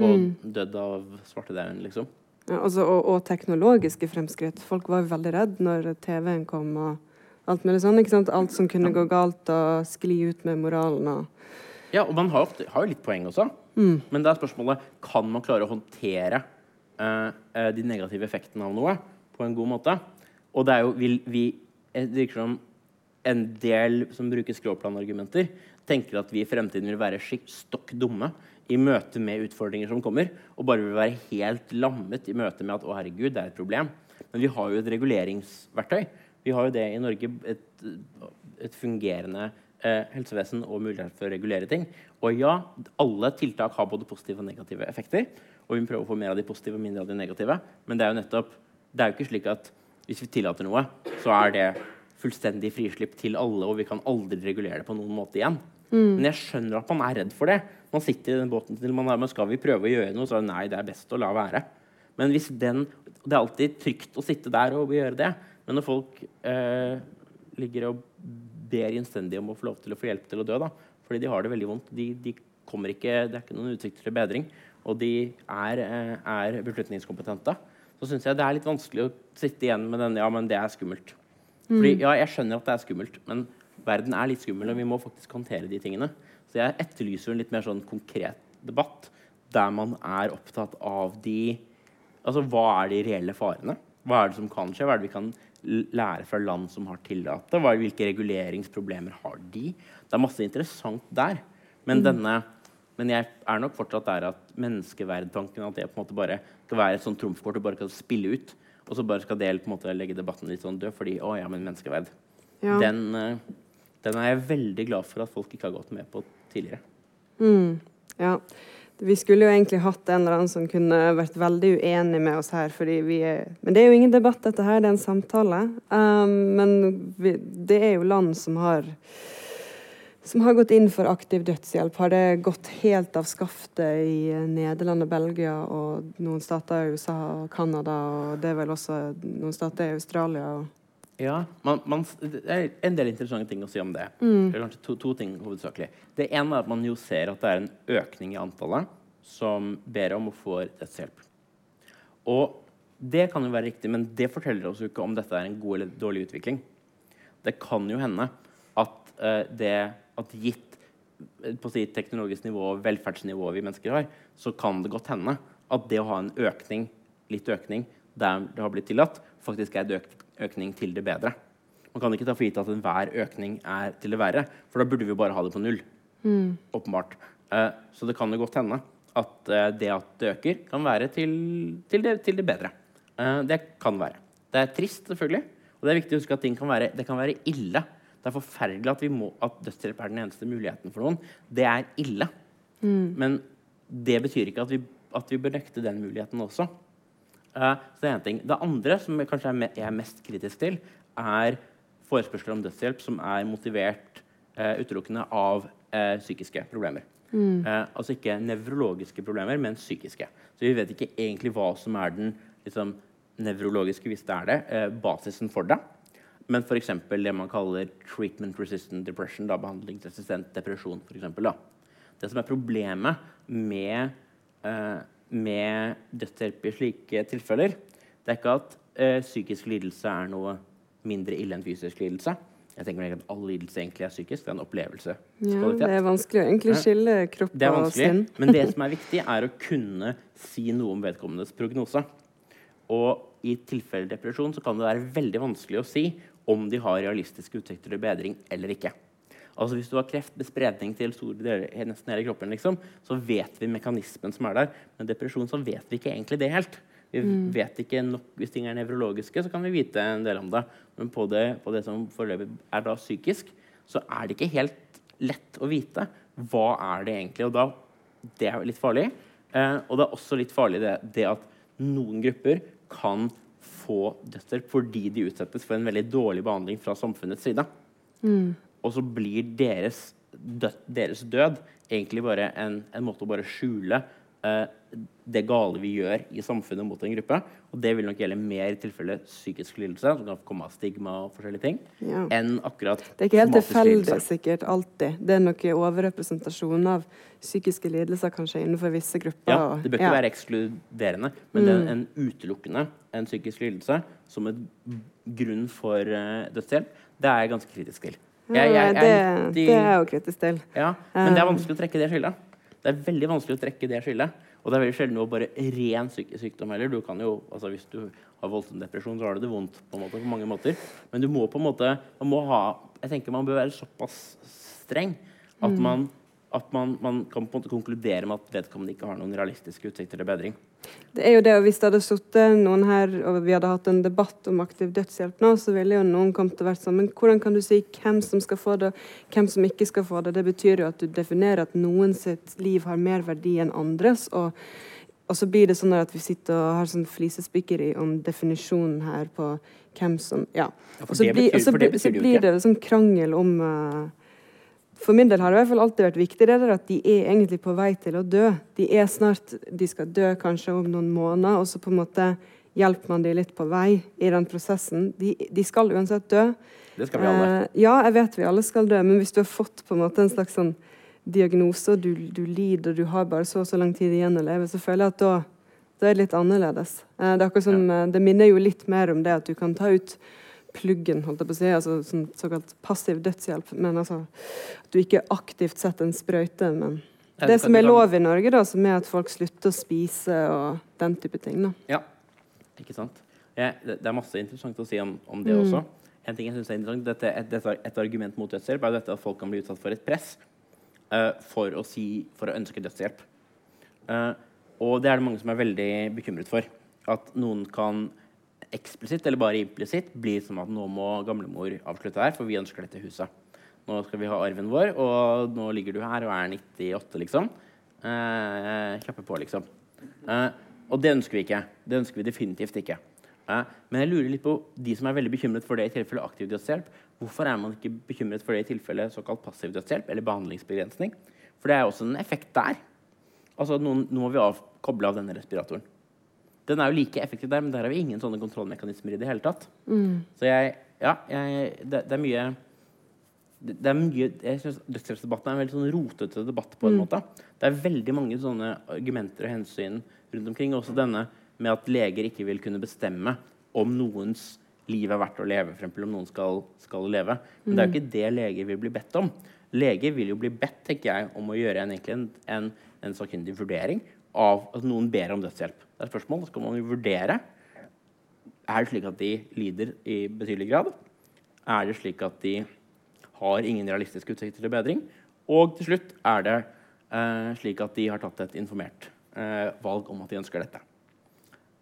og mm. dødd av svartedauden, liksom. Altså, og, og, teknologiske fremskritt. Folk var jo veldig redd når TV-en kom. og alt mulig sånn, ikke sant? Alt som kunne gå galt og skli ut med moralen. Og... Ja, og man har, ofte, har jo litt poeng også. Mm. Men det er spørsmålet kan man klare å håndtere uh, de negative effektene av noe på en god måte. Og det er jo vil vi, det virker som en del som bruker skråplanargumenter, tenker at vi i fremtiden vil være stokk dumme i møte med utfordringer som kommer, og bare vil være helt lammet i møte med at å herregud, det er et problem. Men vi har jo et reguleringsverktøy. Vi har jo det i Norge, et, et fungerende eh, helsevesen og mulighet for å regulere ting. Og ja, alle tiltak har både positive og negative effekter. Og vi prøver å få mer av de positive og mindre av de negative. Men det er jo nettopp, det er jo ikke slik at hvis vi tillater noe, så er det fullstendig frislipp til alle, og vi kan aldri regulere det på noen måte igjen. Mm. Men jeg skjønner at man er redd for det. Man sitter i den båten til man er, men skal vi prøve å gjøre noe, så er det nei, det er best å la være. Men hvis den, Det er alltid trygt å sitte der og gjøre det. Men når folk eh, ligger og ber innstendig om å få lov til å få hjelp til å dø, da, fordi de har det veldig vondt de, de ikke, Det er ikke noen utsikter til bedring, og de er, eh, er beslutningskompetente, så syns jeg det er litt vanskelig å sitte igjen med den Ja, men det er skummelt. Fordi, mm. ja, jeg skjønner at det er skummelt, men verden er litt skummel, og vi må faktisk håndtere de tingene. Så jeg etterlyser en litt mer sånn konkret debatt der man er opptatt av de Altså, hva er de reelle farene? Hva er det som kan skje? Hva er det vi kan lære fra land som har tillatt det? Hvilke reguleringsproblemer har de? Det er masse interessant der. Men, mm. denne, men jeg er nok fortsatt der at menneskeverdtanken at det på en måte bare skal være et sånt trumfkort og bare kan spille ut. Og så bare skal det på en måte legge debatten litt sånn død fordi å ja, men menneskeverd. Ja. Den, uh, den er jeg veldig glad for at folk ikke har gått med på tidligere. Mm, ja. Vi skulle jo egentlig hatt en eller annen som kunne vært veldig uenig med oss her. Er, men det er jo ingen debatt, dette her. Det er en samtale. Um, men vi, det er jo land som har som har gått inn for aktiv dødshjelp. Har det gått helt av skaftet i Nederland og Belgia og noen stater i USA og Canada, og det er vel også noen stater i Australia? og ja, man, man, Det er en del interessante ting å si om det. Mm. Det er kanskje to, to, ting hovedsakelig. Det ene er at man jo ser at det er en økning i antallet som ber om å få rettshjelp. Og det kan jo være riktig, men det forteller oss jo ikke om dette er en god eller dårlig utvikling. Det kan jo hende at uh, det at gitt på å si, teknologisk nivå og velferdsnivå vi mennesker har, så kan det godt hende at det å ha en økning, litt økning der det har blitt tillatt, faktisk er et økning til det bedre. Man kan ikke ta for gitt at enhver økning er til det verre, for da burde vi jo bare ha det på null. Mm. Åpenbart. Eh, så det kan jo godt hende at eh, det at det øker, kan være til, til, det, til det, bedre. Eh, det kan være. Det er trist, selvfølgelig. Og det er viktig å huske at ting kan være, det kan være ille. Det er forferdelig at, må, at dødshjelp er den eneste muligheten for noen. Det er ille. Mm. Men det betyr ikke at vi, at vi bør nekte den muligheten også. Uh, så Det er en ting. Det andre som jeg kanskje er, jeg er mest kritisk til, er forespørsler om dødshjelp som er motivert uh, utelukkende av uh, psykiske problemer. Mm. altså ikke nevrologiske problemer, men psykiske. Så vi vet ikke egentlig hva som er den liksom, nevrologiske, hvis det er det, basisen for det. Men f.eks. det man kaller treatment resistant depression, da, behandlingsresistent depresjon. For eksempel, da. Det som er problemet med med dødshjelp i slike tilfeller, det er ikke at uh, psykisk lidelse er noe mindre ille enn fysisk lidelse. Jeg tenker ikke at All lidelse egentlig er psykisk. Det er en opplevelse. Ja, det er vanskelig å egentlig skille kropp og sinn. Men det som er viktig, er å kunne si noe om vedkommendes prognose. Og i tilfelle depresjon så kan det være veldig vanskelig å si om de har realistiske utsikter til bedring eller ikke. Altså Hvis du har kreft med spredning til store deler, nesten hele kroppen, liksom, så vet vi mekanismen som er der. Men depresjon så vet vi ikke egentlig det helt. Vi mm. vet ikke nok, Hvis ting er nevrologiske, så kan vi vite en del om det. Men på det, på det som foreløpig er da psykisk, så er det ikke helt lett å vite hva er det egentlig. Og da, det er litt farlig. Eh, og det er også litt farlig det, det at noen grupper kan få dødshjelp fordi de utsettes for en veldig dårlig behandling fra samfunnets side. Mm. Og så blir deres død, deres død egentlig bare en, en måte å bare skjule uh, det gale vi gjør i samfunnet mot en gruppe. Og det vil nok gjelde mer i tilfelle psykisk lidelse, som kan komme av stigma og forskjellige ting, ja. enn akkurat Det er ikke helt tilfeldig sikkert alltid. Det er noe overrepresentasjon av psykiske lidelser kanskje innenfor visse grupper. Ja, det bør ikke ja. være ekskluderende, men mm. det er en utelukkende en psykisk lidelse som en grunn for uh, dødshjelp, det er jeg ganske kritisk til. Jeg, jeg, det, de, det, er jo kritisk til. Ja, men det er vanskelig å trekke det skyldet. Det er veldig vanskelig å trekke det skyldet. Og det er veldig sjelden noe bare ren syk sykdom heller. Du kan jo, altså Hvis du har voldsom depresjon, så har du det vondt på, måte, på mange måter. Men du må på en måte man må ha, Jeg tenker man bør være såpass streng at mm. man at man, man, kan på en måte konkludere med at vedkommende ikke har noen realistiske utsikter til bedring. Det er jo det, og Hvis det hadde sittet noen her og vi hadde hatt en debatt om aktiv dødshjelp nå, så ville jo noen kommet til å vært sånn Men hvordan kan du si hvem som skal få det, hvem som ikke skal få det? Det betyr jo at du definerer at noen sitt liv har mer verdi enn andres. og og så blir det sånn at vi sitter og har sånn flisespikkeri om definisjonen her på hvem som Ja. Og så, blir, så, blir, så blir det sånn krangel om uh, for min del har det i hvert fall alltid vært viktig det der at de er egentlig på vei til å dø. De er snart, de skal dø kanskje om noen måneder, og så på en måte hjelper man dem litt på vei i den prosessen. De, de skal uansett dø. Det skal vi alle. Eh, ja, jeg vet vi alle skal dø, men hvis du har fått på en måte en slags sånn diagnose, og du, du lider, du har bare så og så lang tid igjen å leve, så føler jeg at da, da er det litt annerledes. Eh, det, er som, ja. Eh, det minner jo litt mer om det at du kan ta ut pluggen, holdt jeg på å si, altså sånn såkalt passiv dødshjelp. Men altså at du ikke aktivt setter en sprøyte. Men det som er lov i Norge, da, som er at folk slutter å spise og den type ting. da. Ja, ikke sant. Ja, det, det, er masse interessant å si om, om det mm. også. En ting jeg synes er interessant, dette, et, dette, et, argument mot dødshjelp er dette at folk kan bli utsatt for et press uh, for, å si, for, å ønske dødshjelp. Uh, og det er det mange som er veldig bekymret for. At noen kan eksplisitt eller bare implisitt blir som at nå må gamlemor avslutte her, for vi ønsker dette huset. Nå skal vi ha arven vår, og nå ligger du her og er 98, liksom. Eh, klappe på, liksom. Eh, og det ønsker vi ikke. Det ønsker vi definitivt ikke. Eh, men jeg lurer litt på de som er veldig bekymret for det i tilfelle aktiv dødshjelp. Hvorfor er man ikke bekymret for det i tilfelle såkalt passiv dødshjelp eller behandlingsbegrensning? For det er også en effekt der. Altså, nå, nå må vi av, koble av denne respiratoren. Den er jo like effektiv der, men der har vi ingen sånne kontrollmekanismer i det hele tatt. Mm. Så jeg Ja, jeg, det, det, er mye det, det er mye jeg synes Dødsstraffdebatten er en veldig sånn rotete debatt. på en mm. måte. Det er veldig mange sånne argumenter og hensyn rundt omkring. Også denne med at leger ikke vil kunne bestemme om noens liv er verdt å leve. For eksempel, om noen skal, skal leve. Men det er jo mm. ikke det leger vil bli bedt om. Leger vil jo bli bedt tenker jeg, om å gjøre en, en, en, en sakkyndig vurdering av at noen ber om dødshjelp. Det er et spørsmål. Da skal man jo vurdere. Er det slik at de lider i betydelig grad? Er det slik at de har ingen realistiske utsikter til bedring? Og til slutt er det eh, slik at de har tatt et informert eh, valg om at de ønsker dette.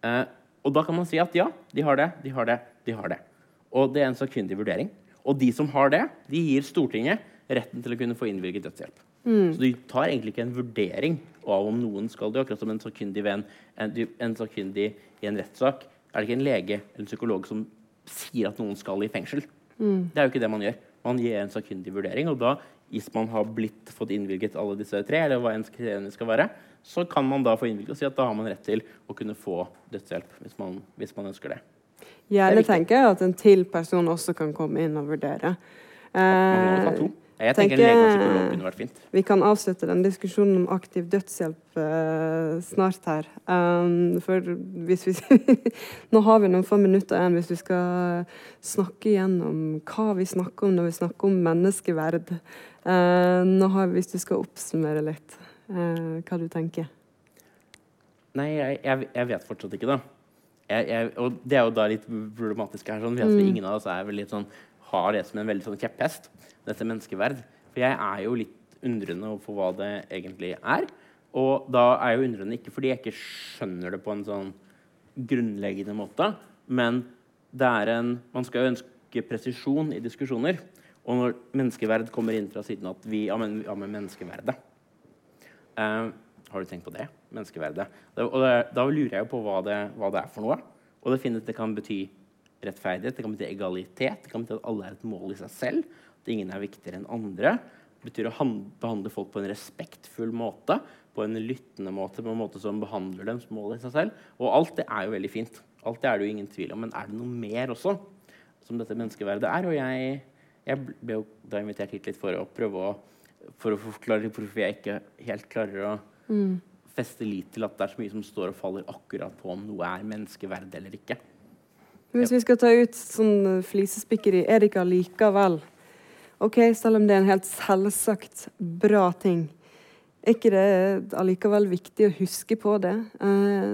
Eh, og da kan man si at ja, de har det, de har det, de har det. Og det er en sakkyndig vurdering. Og de som har det, de gir Stortinget retten til å kunne få innvilget dødshjelp. Mm. Så du tar egentlig ikke en vurdering av om noen skal dø. Akkurat som en sakkyndig venn, en, en sakkyndig i en rettssak. Er det ikke en lege eller en psykolog som sier at noen skal i fengsel? Mm. Det er jo ikke det man gjør. Man gir en sakkyndig vurdering. Og da, hvis man har blitt, fått innvilget alle disse tre, eller hva enn kriteriene skal være, så kan man da få innvilget og si at da har man rett til å kunne få dødshjelp hvis man, hvis man ønsker det. Gjerne tenker jeg at en til person også kan komme inn og vurdere. Eh, man må ta to. Jeg tenker, tenker en lege kunne vært fint. Vi kan avslutte den diskusjonen om aktiv dødshjelp uh, snart her. Um, for hvis vi Nå har vi noen få minutter igjen hvis vi skal snakke igjennom hva vi snakker om når vi snakker om menneskeverd. Uh, nå har, hvis du skal oppsummere litt, uh, hva du tenker? Nei, jeg, jeg, jeg, vet fortsatt ikke, da. jeg, jeg, og det er jo da litt problematisk her. Sånn, for Ingen av oss er vel litt sånn, har det som en veldig sånn kjepphest, dette menneskeverd. For jeg er jo litt undrende for hva det egentlig er. Og da er jeg jo undrende ikke fordi jeg ikke skjønner det på en sånn grunnleggende måte, men det er en Man skal jo ønske presisjon i diskusjoner. Og når menneskeverd kommer inn fra siden at vi Ja, men, ja, men menneskeverdet. Uh, har du tenkt på det? Menneskeverdet. Det, og det, da lurer jeg jo på hva det, hva det, er for noe. Og det, finnes, det kan bety rettferdighet, det kan bety egalitet, det kan bety at alle er et mål i seg selv. At ingen er viktigere enn andre. Det betyr å behandle folk på en respektfull måte. På en lyttende måte, på en måte som behandler deres mål i seg selv. Og alt det er jo veldig fint. Alt det er det jo ingen tvil om. Men er det noe mer også som dette menneskeverdet er? Og jeg, jeg ble jo da invitert hit litt for å prøve å for å forklare hvorfor jeg ikke helt klarer å mm. feste lit til at det er så mye som står og faller akkurat på om noe er menneskeverd eller ikke. Hvis vi skal ta ut sånn flisespikkeri, er det ikke allikevel OK, selv om det er en helt selvsagt bra ting, er ikke det allikevel viktig å huske på det? Eh,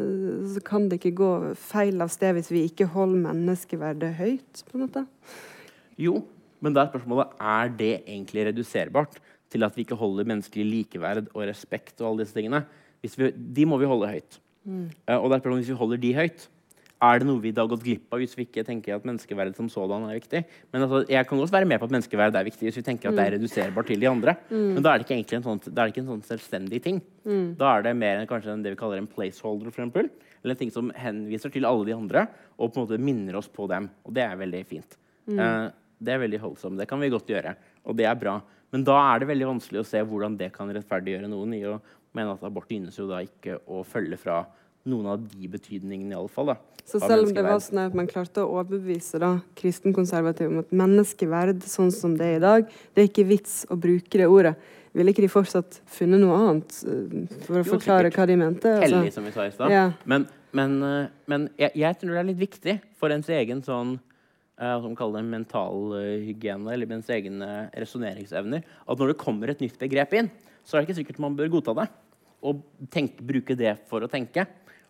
så kan det ikke gå feil av sted hvis vi ikke holder menneskeverdet høyt, på en måte? Jo, men da er spørsmålet er det egentlig reduserbart til at vi ikke holder menneskelig likeverd og respekt og alle disse tingene. Vi, de må vi holde høyt. Mm. Eh, og det er hvis vi holder de høyt, er det noe vi da har gått glipp av hvis vi ikke tenker at menneskeverd som sådan er viktig? Men altså, Jeg kan også være med på at menneskeverd er viktig hvis vi tenker at det er mm. reduserbart til de andre. Mm. Men da er det ikke egentlig en sånn, det er ikke en sånn selvstendig ting. Mm. Da er det mer enn kanskje det vi kaller en placeholder, for eksempel. Eller en ting som henviser til alle de andre og på en måte minner oss på dem. Og det er veldig fint. Mm. Uh, det er veldig holdsomt. Det kan vi godt gjøre. Og det er bra. Men da er det veldig vanskelig å se hvordan det kan rettferdiggjøre noen i å mene at abort synes jo da ikke å følge fra noen av de betydningene, i alle fall. Da, så selv om det var sånn at man klarte å overbevise da, kristenkonservative om at menneskeverd sånn som det er i dag, det er ikke vits å bruke det ordet, ville ikke de fortsatt funnet noe annet uh, for å jo, forklare sikkert. hva de mente? Altså. Hellig, som vi sa i stad. Ja. Men, men, uh, men jeg, jeg, tror det er litt viktig for ens egen sånn uh, som kaller det mental uh, hygiene, eller ens egne resonneringsevner, at når det kommer et nytt begrep inn, så er det ikke sikkert man bør godta det. Og tenke, bruke det for å tenke.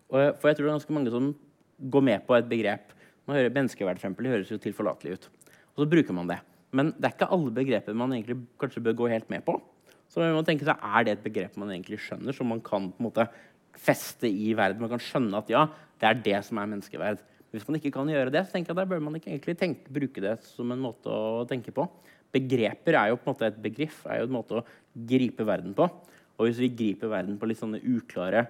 Uh, for jeg tror det er ganske mange som går med på et begrep. Man hører Menneskeverd eksempel, høres jo tilforlatelig ut. Og så bruker man det. Men det er ikke alle begreper man egentlig kanskje bør gå helt med på. Så man må tenke seg, Er det et begrep man egentlig skjønner, som man kan på en måte feste i verden? Man kan skjønne at ja, det er det som er menneskeverd. Hvis man ikke kan gjøre det, så tenker jeg at der bør man ikke egentlig tenke, bruke det som en måte å tenke på. Begreper er jo på en måte et begriff, er jo en måte å gripe verden på. Og hvis vi griper verden på litt sånne uklare,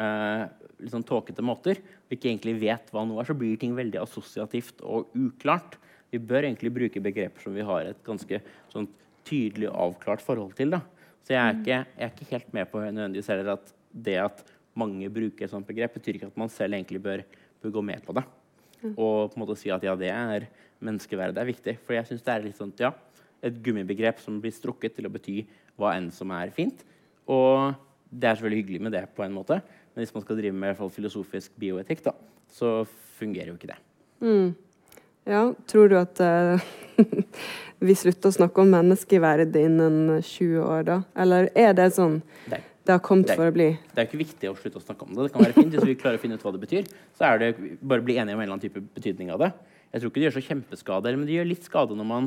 eh, litt sånn tåkete måter, og ikke egentlig vet hva noe er, så blir ting veldig assosiativt og uklart. Vi bør egentlig bruke begreper som vi har et ganske sånn tydelig og avklart forhold til. Da. Så jeg er, ikke, jeg er ikke helt med på nødvendigvis heller at det at mange bruker et sånt begrep, betyr ikke at man selv egentlig bør, bør gå med på det. Og på en måte si at ja, det er menneskeverdet er viktig. For jeg syns det er litt sånn, ja, et gummibegrep som blir strukket til å bety hva enn som er fint. Og det er selvfølgelig hyggelig med det, på en måte. Men hvis man skal drive med filosofisk bioetikk, da, så fungerer jo ikke det. Mm. Ja, tror du at uh, vi slutter å snakke om menneskeverd innen 20 år, da? Eller er det sånn Nei. Det har kommet det er, for å bli. Det er ikke viktig å slutte å snakke om det. Det kan være fint hvis vi klarer å finne ut hva det betyr. Så er det bare å bli enige om en eller annen type betydning av det. Jeg tror ikke det gjør så kjempeskade, men det gjør litt skade når man,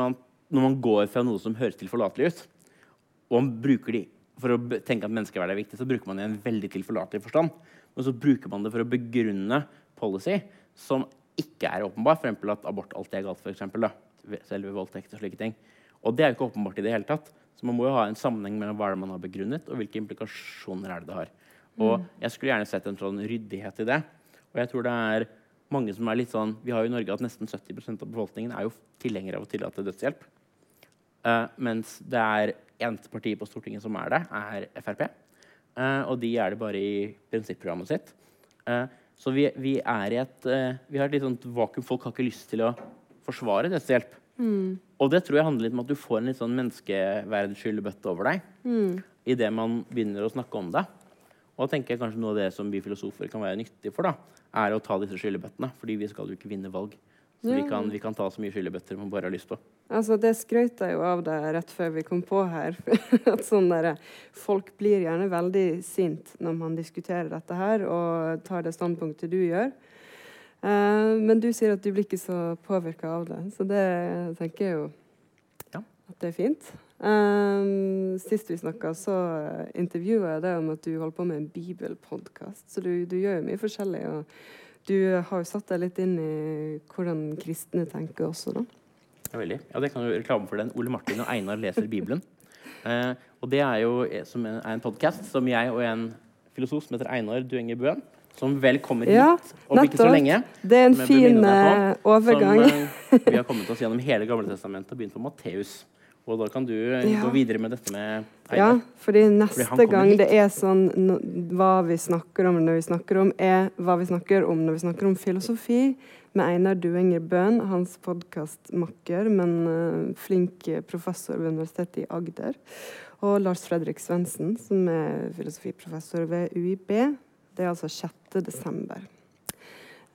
man, når man går fra noe som høres tilforlatelig ut, og man bruker de for å tenke at menneskeverd er viktig, så bruker man det i en veldig tilforlatelig forstand. Men så bruker man det for å begrunne policy som ikke er åpenbar. F.eks. at abort alltid er galt, for eksempel, da. selve voldtekt og slike ting. Og det er jo ikke åpenbart i det hele tatt. Så man må jo ha en sammenheng mellom hva man har begrunnet, og hvilke implikasjoner er det det har. Og mm. Jeg skulle gjerne sett en sånn ryddighet i det. Og jeg tror det er mange som er litt sånn, Vi har jo i Norge at nesten 70% av befolkningen er jo tilhengere av å tillate dødshjelp. Uh, mens det er eneste partiet på Stortinget som er det, er Frp. Uh, og de er det bare i prinsipprogrammet sitt. Uh, så vi, vi, er i et, vi har et litt sånt vakuum. Folk har ikke lyst til å forsvare dødshjelp. Mm. Og det tror jeg handler litt om at du får en litt sånn menneskeverdskyldebøtte over deg mm. idet man begynner å snakke om det. Og da tenker jeg kanskje noe av det som vi filosofer kan være nyttige for, da, er å ta disse skyllebøttene. Fordi vi skal jo ikke vinne valg. Så vi, kan, vi kan ta så mye skyllebøtter man bare har lyst på. Altså, det skrøt jeg jo av deg rett før vi kom på her. At sånn der, Folk blir gjerne veldig sint når man diskuterer dette her og tar det standpunktet du gjør. Eh, men du sier at du blir ikke så påvirka av det, så det tenker jeg jo Ja. at det er fint. Eh, sist vi snakka, så intervjua jeg deg om at du holder på med en bibelpodkast. Så du, du gjør jo mye forskjellig. og du har jo satt deg litt inn i hvordan kristne tenker også, da. Ja, veldig. Ja, det kan jo reklame for den. Ole Martin og Einar leser Bibelen. Eh, og det er jo eh, som en, er en podkast som jeg og en filosof som heter Einar Duenge Bøen, som vel kommer hit Ja, om ikke så lenge. Det er en fin eh, overgang. Som, eh, vi har kommet oss gjennom hele Gamle testamentet og begynt på Matteus. Og da kan du eh, Ja. gå videre med dette med Einar. Ja, Fordi neste fordi gang hit. det er sånn no, Hva vi snakker om når vi snakker om, er hva vi snakker om når vi snakker om filosofi, med Einar Duenger Bøhn, hans podkastmakker, men eh, flink professor ved Universitetet i Agder. Og Lars Fredrik Svendsen, som er filosofiprofessor ved UiB. Det er altså 6. desember.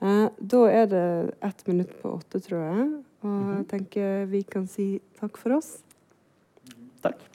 Eh, da er det ett minutt på åtte, tror jeg. Og jeg tenker vi kan si takk for oss. Takk.